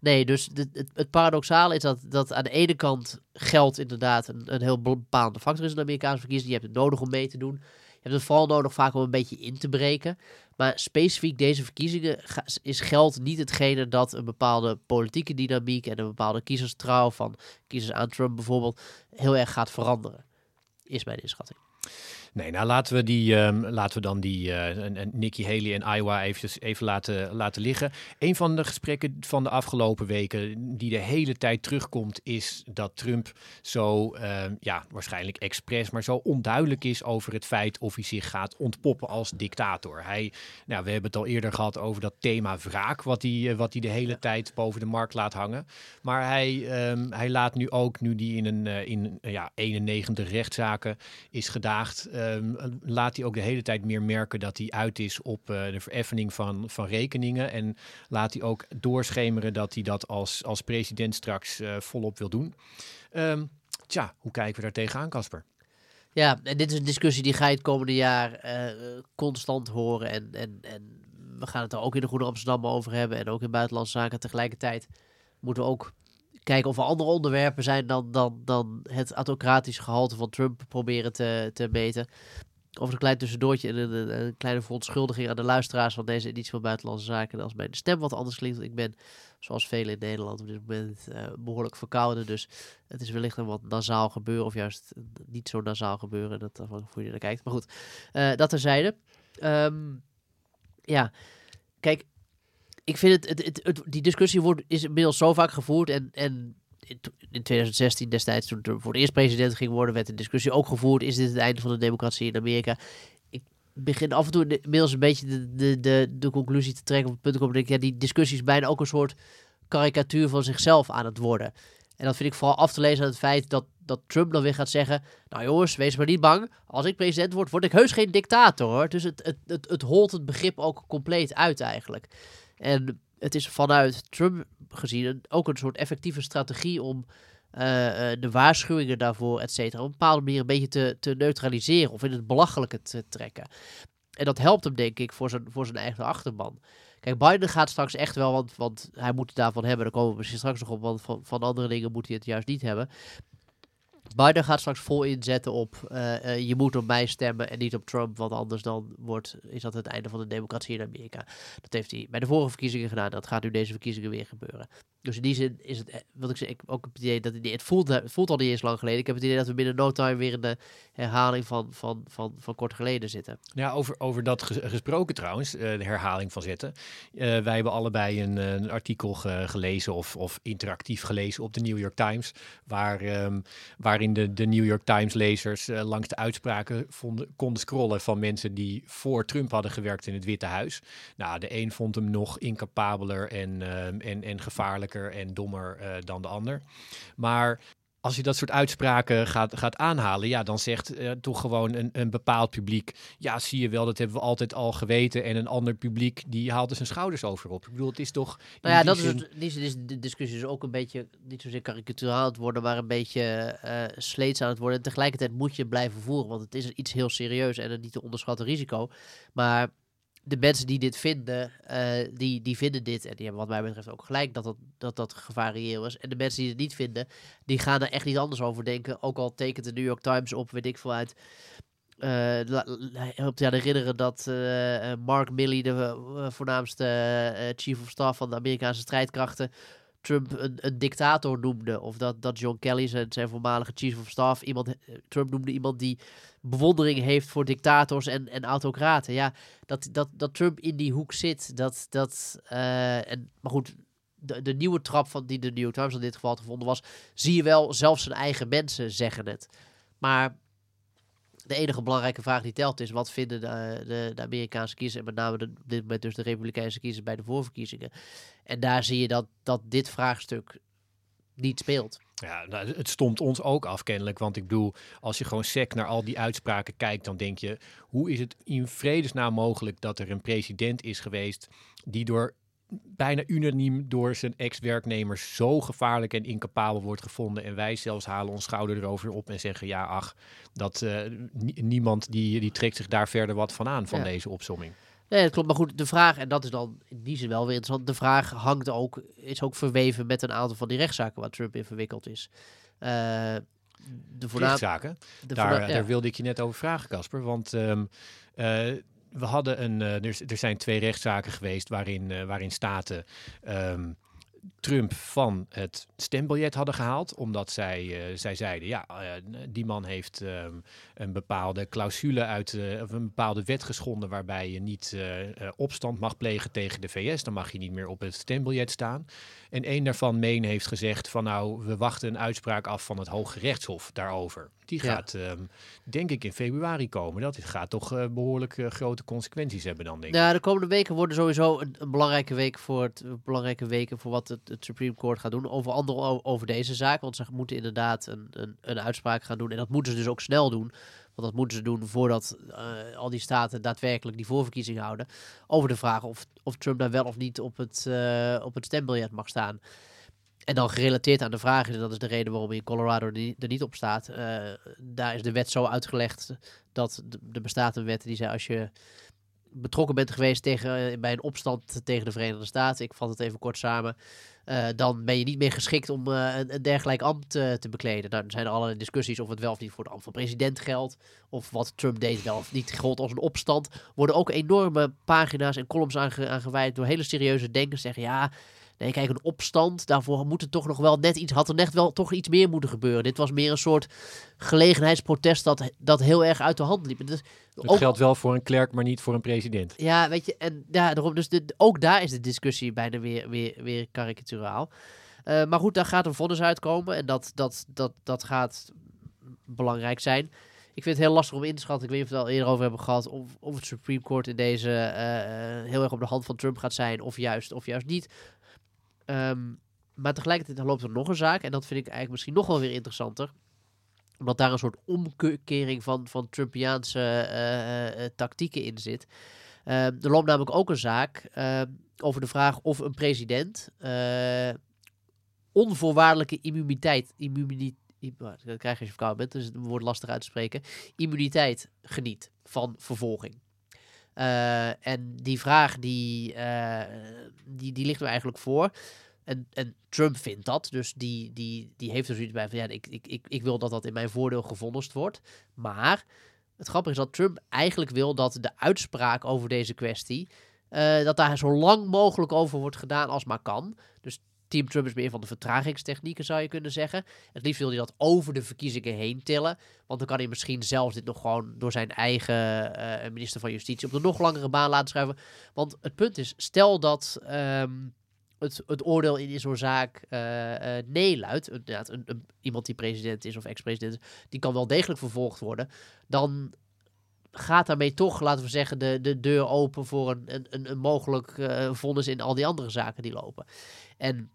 Nee, dus het, het, paradoxale is dat, dat aan de ene kant geld inderdaad een, een heel bepalende factor is in de Amerikaanse verkiezingen. Je hebt het nodig om mee te doen. Hebt het vooral nodig vaak om een beetje in te breken. Maar specifiek deze verkiezingen is geld niet hetgene dat een bepaalde politieke dynamiek en een bepaalde kiezerstrouw van kiezers aan Trump bijvoorbeeld heel erg gaat veranderen. Is mijn inschatting. Nee, nou laten we, die, um, laten we dan die uh, Nikki Haley en Iowa even, even laten, laten liggen. Een van de gesprekken van de afgelopen weken die de hele tijd terugkomt, is dat Trump zo, uh, ja, waarschijnlijk expres, maar zo onduidelijk is over het feit of hij zich gaat ontpoppen als dictator. Hij, nou, we hebben het al eerder gehad over dat thema wraak, wat hij, uh, wat hij de hele tijd boven de markt laat hangen. Maar hij, um, hij laat nu ook, nu die in een uh, in, ja, 91 rechtszaken is gedaagd, Ehm, laat hij ook de hele tijd meer merken dat hij uit is op uh, de vereffening van, van rekeningen. En laat hij ook doorschemeren dat hij dat als, als president straks uh, volop wil doen. Um, tja, hoe kijken we daar tegenaan, Casper? Ja, en dit is een discussie die ga je het komende jaar uh, constant horen. En, en, en we gaan het er ook in de Goede Amsterdam over hebben. En ook in buitenlandse zaken tegelijkertijd moeten we ook kijken of er andere onderwerpen zijn dan, dan, dan het autocratische gehalte van Trump proberen te, te meten. Over een klein tussendoortje en een, kleine verontschuldiging aan de luisteraars van deze editie van Buitenlandse Zaken. Als mijn stem wat anders klinkt. Ik ben, zoals velen in Nederland, op dit moment uh, behoorlijk verkouden. Dus het is wellicht een wat nasaal gebeuren. Of juist niet zo nasaal gebeuren. Dat afhankelijk hoe je naar kijkt. Maar goed, uh, dat terzijde. Um, ja, kijk, ik vind het, het, die discussie wordt, is inmiddels zo vaak gevoerd. En, en in 2016 destijds, toen Trump voor het eerst president ging worden, werd de discussie ook gevoerd. Is dit het einde van de democratie in Amerika? Ik begin af en toe inmiddels een beetje de, de, de, de conclusie te trekken op het punt komen. Dat ik, ja, die discussie is bijna ook een soort karikatuur van zichzelf aan het worden. En dat vind ik vooral af te lezen aan het feit dat, dat Trump dan weer gaat zeggen... Nou jongens, wees maar niet bang. Als ik president word, word ik heus geen dictator hoor. Dus het, het, het, het holt het begrip ook compleet uit eigenlijk. En het is vanuit Trump gezien ook een soort effectieve strategie om uh, de waarschuwingen daarvoor, et cetera, op een bepaalde manier een beetje te, te neutraliseren of in het belachelijke te trekken. En dat helpt hem, denk ik, voor zijn, voor zijn eigen achterban. Kijk, Biden gaat straks echt wel, want, want hij moet het daarvan hebben. Daar komen we misschien straks nog op, want van, van andere dingen moet hij het juist niet hebben. Biden gaat straks vol inzetten op uh, uh, je moet op mij stemmen en niet op Trump, want anders dan wordt, is dat het einde van de democratie in Amerika. Dat heeft hij bij de vorige verkiezingen gedaan, dat gaat nu deze verkiezingen weer gebeuren. Dus in die zin is het, eh, wat ik zeg, ik ook het idee dat het, het, voelt, het voelt al niet eens lang geleden. Ik heb het idee dat we binnen no time weer in de herhaling van, van, van, van kort geleden zitten. Ja, over, over dat gesproken trouwens, de herhaling van zitten. Uh, wij hebben allebei een, artikel ge, gelezen of, of interactief gelezen op de New York Times, waar, um, waarin de, de New York Times lezers langs de uitspraken vonden, konden scrollen van mensen die voor Trump hadden gewerkt in het Witte Huis. Nou, de een vond hem nog incapabeler en, uh, en, en en dommer uh, dan de ander. Maar als je dat soort uitspraken gaat, gaat aanhalen, ja, dan zegt uh, toch gewoon een, een bepaald publiek, ja, zie je wel, dat hebben we altijd al geweten. En een ander publiek, die haalt er zijn schouders over op. Ik bedoel, het is toch... Nou ja, dat is, het, die, is de discussie is ook een beetje, niet zozeer karikaturaal aan het worden, maar een beetje uh, sleets aan het worden. En tegelijkertijd moet je blijven voeren, want het is iets heel serieus en een niet te onderschatten risico. Maar de mensen die dit vinden, uh, die, die vinden dit. En die hebben wat mij betreft ook gelijk dat dat, dat, dat gevarieerd is. En de mensen die het niet vinden, die gaan er echt niet anders over denken. Ook al tekent de New York Times op, weet ik veel uit. Uh, helpt je aan herinneren dat uh, Mark Milley, de voornaamste chief of staff van de Amerikaanse strijdkrachten, Trump een, dictator noemde. Of dat, dat John Kelly, zijn, zijn voormalige chief of staff, iemand, Trump noemde iemand die bewondering heeft voor dictators en, en autocraten. Ja, dat, dat, dat Trump in die hoek zit, dat, dat uh, en, maar goed, de, de nieuwe trap van die de New York Times in dit geval gevonden was, zie je wel, zelfs zijn eigen mensen zeggen het. Maar de enige belangrijke vraag die telt is, wat vinden de, de, de Amerikaanse kiezers, en met name de, dit moment dus de Republikeinse kiezers bij de voorverkiezingen. En daar zie je dat, dat dit vraagstuk niet speelt. Ja, nou, het stond ons ook af kennelijk. Want ik bedoel, als je gewoon sec naar al die uitspraken kijkt, dan denk je, hoe is het in vredesnaam mogelijk dat er een president is geweest die door bijna unaniem door zijn ex-werknemers zo gevaarlijk en incapabel wordt gevonden. En wij zelfs halen ons schouder erover op en zeggen, ja ach, dat uh, niemand die, die trekt zich daar verder wat van aan van deze opsomming. Nee, dat klopt. Maar goed, de vraag, en dat is dan in die zin wel weer interessant. De vraag hangt ook, is ook verweven met een aantal van die rechtszaken waar Trump in verwikkeld is. Uh, de rechtszaken? De daar, daar wilde ik je net over vragen, Casper. Want um, uh, we hadden een, uh, er, zijn twee rechtszaken geweest waarin, waarin staten um, Trump van het stembiljet hadden gehaald. Omdat zij, uh, zij zeiden, ja, uh, die man heeft um, een bepaalde clausule uit, uh, of een bepaalde wet geschonden waarbij je niet opstand mag plegen tegen de VS. Dan mag je niet meer op het stembiljet staan. En een daarvan, Meen, heeft gezegd van nou, we wachten een uitspraak af van het Hoge Rechtshof daarover. Die gaat, um, denk ik, in februari komen. Dat gaat toch uh, behoorlijk uh, grote consequenties hebben dan, denk ja, de komende weken worden sowieso een, een belangrijke, week voor het, belangrijke weken voor wat het, het, Supreme Court gaat doen. Over andere over deze zaak. Want ze moeten inderdaad een, een, een uitspraak gaan doen. En dat moeten ze dus ook snel doen. Want dat moeten ze doen voordat uh, al die staten daadwerkelijk die voorverkiezing houden. Over de vraag of, of Trump daar wel of niet op het, op het stembiljet mag staan. En dan gerelateerd aan de vraag, en dat is de reden waarom in Colorado er niet op staat. Uh, daar is de wet zo uitgelegd dat er bestaat een wet die zei als je betrokken bent geweest tegen, bij een opstand tegen de Verenigde Staten, ik vat het even kort samen, uh, dan ben je niet meer geschikt om een, dergelijk ambt te bekleden. Nou, er zijn er allerlei discussies of het wel of niet voor de ambt van president geldt. Of wat Trump deed wel of niet geldt als een opstand. worden ook enorme pagina's en columns aange aangeweid door hele serieuze denkers. Zeggen ja, Nee, kijk, een opstand, daarvoor moet het toch nog wel net iets, had er net wel toch iets meer moeten gebeuren. Dit was meer een soort gelegenheidsprotest dat, dat heel erg uit de hand liep. Dus het ook, geldt wel voor een klerk, maar niet voor een president. Ja, weet je, en ja, daarom, dus de, ook daar is de discussie bijna weer, weer, weer karikaturaal. Uh, maar goed, daar gaat een vonnis uitkomen en dat, dat, dat, dat gaat belangrijk zijn. Ik vind het heel lastig om in te schatten. Ik weet niet of we het al eerder over hebben gehad. Of, of het Supreme Court in deze uh, heel erg op de hand van Trump gaat zijn. Of juist, of juist niet. Um, maar tegelijkertijd loopt er nog een zaak. En dat vind ik eigenlijk misschien nog wel weer interessanter. Omdat daar een soort omkering van, van Trumpiaanse uh, uh, tactieken in zit. Uh, er loopt namelijk ook een zaak over de vraag of een president onvoorwaardelijke immuniteit, immuniteit dat krijg je als je bent, dus het wordt lastig uit te spreken, immuniteit geniet van vervolging. Uh, en die vraag die, uh, die, die ligt er eigenlijk voor. En, en Trump vindt dat, dus die, die, die heeft er zoiets bij van ja, ik, ik, ik, ik wil dat dat in mijn voordeel gevonnist wordt. Maar het grappige is dat Trump eigenlijk wil dat de uitspraak over deze kwestie, uh, dat daar zo lang mogelijk over wordt gedaan als maar kan. Dus Team Trump is meer van de vertragingstechnieken, zou je kunnen zeggen. Het liefst wil hij dat over de verkiezingen heen tillen. Want dan kan hij misschien zelfs dit nog gewoon door zijn eigen uh, minister van Justitie op de nog langere baan laten schrijven. Want het punt is, stel dat um, het, het oordeel in zo'n zaak uh, nee luidt. Inderdaad, een, een, iemand die president is of ex-president die kan wel degelijk vervolgd worden. Dan gaat daarmee toch, laten we zeggen, de, de deur open voor een, een, een mogelijk uh, vonnis in al die andere zaken die lopen. En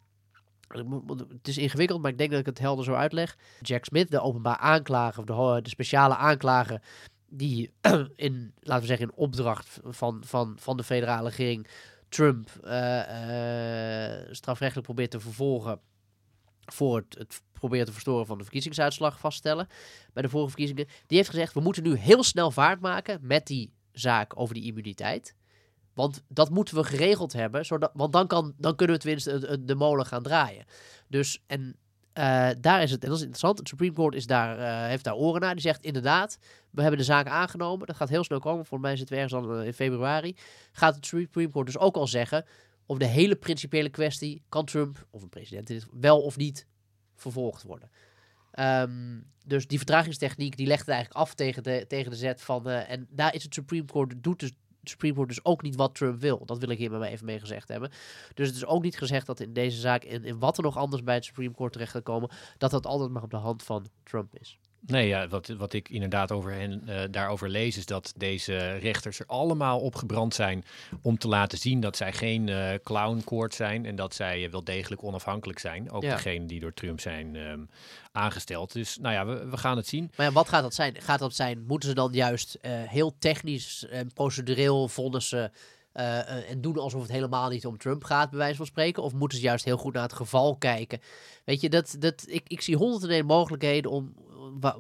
Het is ingewikkeld, maar ik denk dat ik het helder zo uitleg. Jack Smith, de openbaar aanklager, de, de speciale aanklager, die in, laten we zeggen, in opdracht van, van, van de federale regering Trump uh, uh, strafrechtelijk probeert te vervolgen voor het, het proberen te verstoren van de verkiezingsuitslag vaststellen bij de vorige verkiezingen. Die heeft gezegd, we moeten nu heel snel vaart maken met die zaak over die immuniteit. Want dat moeten we geregeld hebben, zodat, want dan, kan, dan kunnen we tenminste de, molen gaan draaien. Dus, en uh, daar is het, en dat is interessant, het Supreme Court is daar, uh, heeft daar oren naar. Die zegt inderdaad, we hebben de zaak aangenomen. Dat gaat heel snel komen, voor mij zit het ergens al in februari. Gaat het Supreme Court dus ook al zeggen, over de hele principiële kwestie, kan Trump, of een president, wel of niet vervolgd worden. Um, dus die vertragingstechniek die legt het eigenlijk af tegen de, tegen de zet van. En daar is het Supreme Court, doet dus, Supreme Court dus ook niet wat Trump wil. Dat wil ik hier maar even mee gezegd hebben. Dus het is ook niet gezegd dat in deze zaak, in, in wat er nog anders bij het Supreme Court terecht gaat komen, dat dat altijd maar op de hand van Trump is. Nee, ja, wat, wat ik inderdaad over hen uh, daarover lees, is dat deze rechters er allemaal op gebrand zijn om te laten zien dat zij geen uh, clowncourt zijn en dat zij wel degelijk onafhankelijk zijn. Ook ja. degene die door Trump zijn um, aangesteld. Dus nou ja, we, we, gaan het zien. Maar ja, wat gaat dat zijn? Gaat dat zijn, moeten ze dan juist heel technisch en procedureel vonnissen uh, en doen alsof het helemaal niet om Trump gaat, bij wijze van spreken? Of moeten ze juist heel goed naar het geval kijken? Weet je, dat, dat, ik, ik zie honderden en mogelijkheden om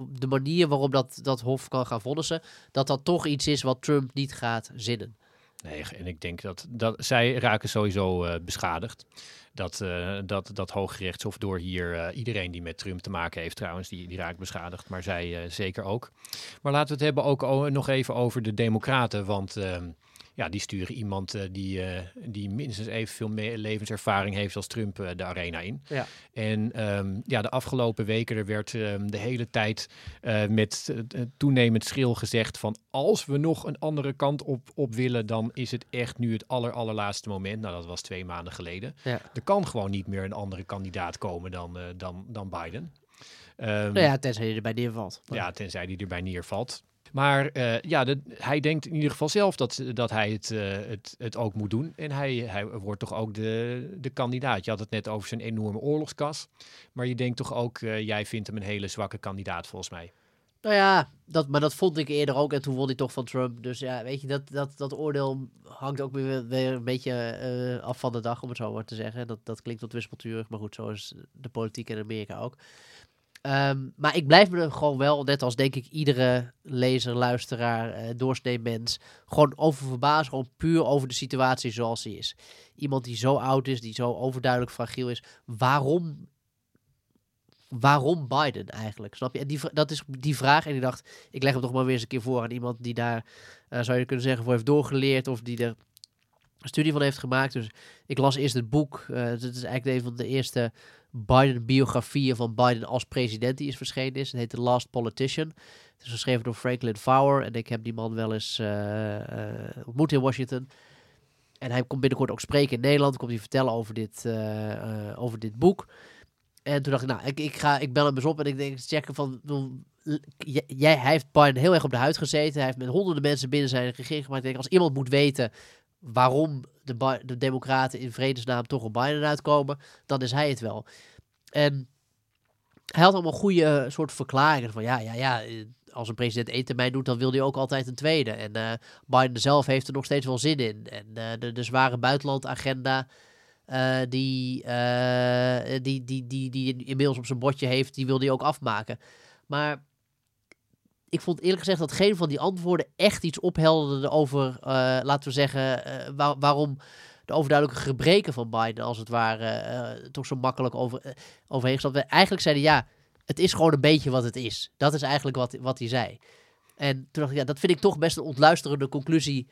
de manier waarop dat, dat Hof kan gaan vonnissen, dat dat toch iets is wat Trump niet gaat zinnen. Nee, en ik denk dat, dat zij raken sowieso uh, beschadigd. Dat, uh, dat, dat Hooggerechtshof door hier uh, iedereen die met Trump te maken heeft trouwens, die, die raakt beschadigd, maar zij zeker ook. Maar laten we het hebben ook nog even over de democraten, want ehm, ja, die sturen iemand uh, die, uh, die minstens evenveel levenservaring heeft als Trump uh, de arena in. Ja. En um, ja, de afgelopen weken er werd um, de hele tijd met toenemend schril gezegd van als we nog een andere kant op, op willen, dan is het echt nu het aller, allerlaatste moment. Nou, dat was twee maanden geleden. Ja. Er kan gewoon niet meer een andere kandidaat komen dan, dan, dan Biden. Um, nou ja, tenzij hij erbij neervalt. Ja, tenzij hij erbij neervalt. Maar uh, ja, hij denkt in ieder geval zelf dat, dat hij het, uh, het, het ook moet doen. En hij, hij wordt toch ook de, de kandidaat. Je had het net over zijn enorme oorlogskas. Maar je denkt toch ook, uh, jij vindt hem een hele zwakke kandidaat volgens mij. Nou ja, dat, maar dat vond ik eerder ook. En toen won hij toch van Trump. Dus ja, weet je, dat, dat, dat oordeel hangt ook weer, weer een beetje af van de dag, om het zo maar te zeggen. Dat, dat klinkt wat wispelturig, maar goed, zo is de politiek in Amerika ook. Um, maar ik blijf me er gewoon wel, net als denk ik iedere lezer, luisteraar, uh, doorsnee mens, gewoon over verbazen. Gewoon puur over de situatie zoals die is. Iemand die zo oud is, die zo overduidelijk fragiel is. Waarom, waarom Biden eigenlijk? Snap je? En die, dat is die vraag. En ik dacht, ik leg hem toch maar weer eens een keer voor aan iemand die daar, uh, zou je kunnen zeggen, voor heeft doorgeleerd. Of die er een studie van heeft gemaakt. Dus ik las eerst het boek. Uh, dat is eigenlijk een van de eerste Biden-biografieën van Biden als president die is verschenen is. Het heet The Last Politician. Het is geschreven door Franklin Fowler. En ik heb die man wel eens uh, uh, ontmoet in Washington. En hij komt binnenkort ook spreken in Nederland. Komt hij vertellen over dit, uh, over dit boek. En toen dacht ik, nou, ik, ik, ga, ik bel hem eens op en ik denk, checken van... Jij, hij heeft Biden heel erg op de huid gezeten. Hij heeft met honderden mensen binnen zijn regering gemaakt. Ik denk, als iemand moet weten waarom de, de Democraten in vredesnaam toch op Biden uitkomen, dan is hij het wel. En hij had allemaal goede uh, soort verklaringen van ja, ja, ja, eh, als een president één termijn doet, dan wil hij ook altijd een tweede. En uh, Biden zelf heeft er nog steeds wel zin in. En de, de zware buitenlandagenda uh, die, die, die, die, die inmiddels op zijn bordje heeft, die wil hij ook afmaken. Maar ik vond eerlijk gezegd dat geen van die antwoorden echt iets ophelderde over, uh, laten we zeggen, uh, waar, waarom de overduidelijke gebreken van Biden, als het ware, uh, toch zo makkelijk over, overheen gestapt Eigenlijk zeiden ja, het is gewoon een beetje wat het is. Dat is eigenlijk wat, wat hij zei. En toen dacht ik, ja, dat vind ik toch best een ontluisterende conclusie.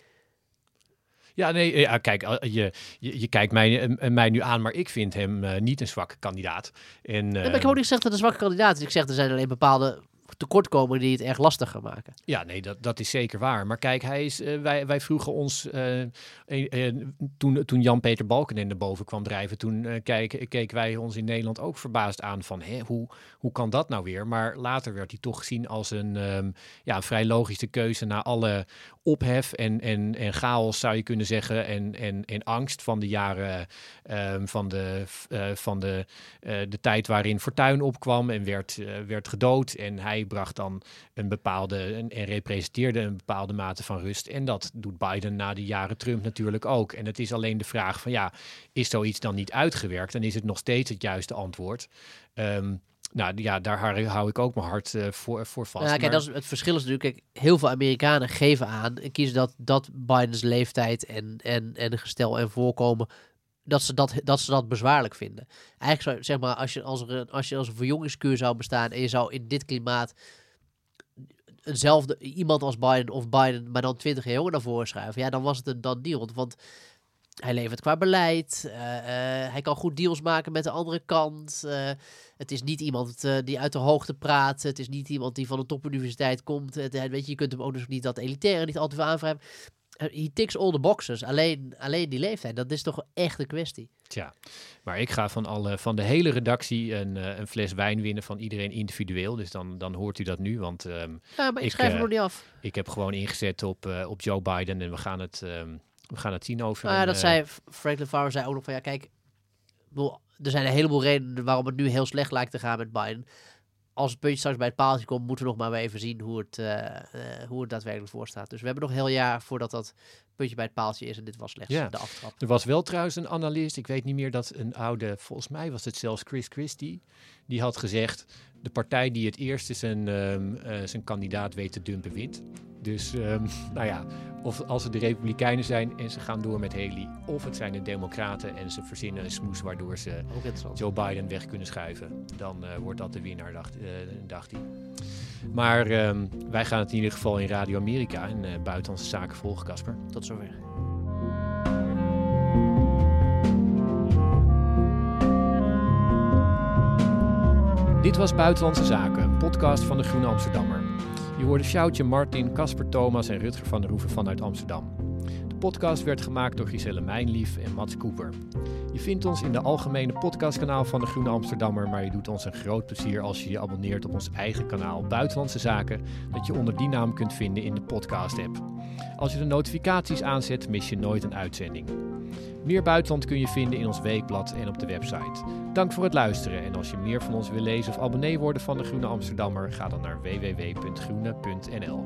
Ja, nee, ja, kijk, je, je, je kijkt mij, mij nu aan, maar ik vind hem uh, niet een zwakke kandidaat. En, uh, maar ik heb ook niet gezegd dat een zwakke kandidaat is. Ik zeg, er zijn alleen bepaalde tekortkomingen die het erg lastig gaan maken. Ja, nee, dat, dat is zeker waar. Maar kijk, hij is, eh, wij, wij vroegen ons, eh, eh, toen, toen Jan-Peter Balkenende boven kwam drijven, toen kijk, keken wij ons in Nederland ook verbaasd aan van, hè, hoe, hoe kan dat nou weer? Maar later werd hij toch gezien als een, ehm, ja, vrij logische keuze na alle ophef en, en, en chaos, zou je kunnen zeggen, en, en, en angst van de jaren ehm, van, de, van de, de tijd waarin Fortuyn opkwam en werd, werd gedood. En hij bracht dan een bepaalde en, en representeerde een bepaalde mate van rust. En dat doet Biden na de jaren Trump natuurlijk ook. En het is alleen de vraag van ja, is zoiets dan niet uitgewerkt? En is het nog steeds het juiste antwoord? Ehm, nou ja, daar hou- ik ook mijn hart eh, voor, voor vast. Ja, kijk, Maar- dat is, het verschil is natuurlijk, kijk, heel veel Amerikanen geven aan en kiezen dat, dat Bidens leeftijd en, en, en gestel en voorkomen, dat ze dat, dat ze dat bezwaarlijk vinden. Eigenlijk zou, zeg maar, als je als, als je als een verjongingskuur zou bestaan en je zou in dit klimaat eenzelfde iemand als Biden of Biden, maar dan 20 jaar jonger naar voren schuiven, ja, dan was het een dan deal. Want, hij levert qua beleid, eh, eh, hij kan goed deals maken met de andere kant. eh, het is niet iemand die uit de hoogte praat. Het is niet iemand die van een topuniversiteit komt. Het, weet je, je kunt hem ook dus niet dat elitaire niet altijd aanwrijven. He ticks all the boxes. Alleen, alleen die leeftijd, dat is toch echt een kwestie. Tja, maar ik ga van, alle, van de hele redactie een, eh, een fles wijn winnen van iedereen individueel. Dus dan, dan hoort u dat nu, want ehm, Ja, maar ik, Ik, schrijf hem eh, nog niet af. ik heb gewoon ingezet op, eh, op Joe Biden en we gaan het, ehm, we gaan het zien over... Nou ja, dat zei Franklin Farmer zei ook nog van ja, kijk, er zijn een heleboel redenen waarom het nu heel slecht lijkt te gaan met Biden. Als het puntje straks bij het paaltje komt, moeten we nog maar even zien hoe het, eh, eh, hoe het daadwerkelijk voor staat. Dus we hebben nog een heel jaar voordat dat puntje bij het paaltje is. En dit was slechts Ja. de aftrap. Er was wel trouwens een analist, ik weet niet meer dat een oude, volgens mij was het zelfs Chris Christie, die had gezegd, de partij die het eerste zijn, ehm, eh, zijn kandidaat weet te dumpen wint. Dus ehm, nou ja, of als het de Republikeinen zijn en ze gaan door met Haley, of het zijn de Democraten en ze verzinnen een smoes waardoor ze. Joe Biden weg kunnen schuiven, dan eh, wordt dat de winnaar, dacht, eh, dacht hij. Maar ehm, wij gaan het in ieder geval in Radio Amerika en buitenlandse zaken volgen, Casper. Tot zover. Dit was Buitenlandse Zaken, een podcast van de Groene Amsterdammer. Je hoorde Sjoutje, Martin, Casper Thomas en Rutger van der Hoeven vanuit Amsterdam. Podcast werd gemaakt door Giselle Mijnlief en Mats Cooper. Je vindt ons in de algemene podcastkanaal van de Groene Amsterdammer, maar je doet ons een groot plezier als je je abonneert op ons eigen kanaal Buitenlandse Zaken, dat je onder die naam kunt vinden in de podcast-app. Als je de notificaties aanzet, mis je nooit een uitzending. Meer buitenland kun je vinden in ons weekblad en op de website. Dank voor het luisteren en als je meer van ons wil lezen of abonnee worden van de Groene Amsterdammer, ga dan naar www.groene.nl.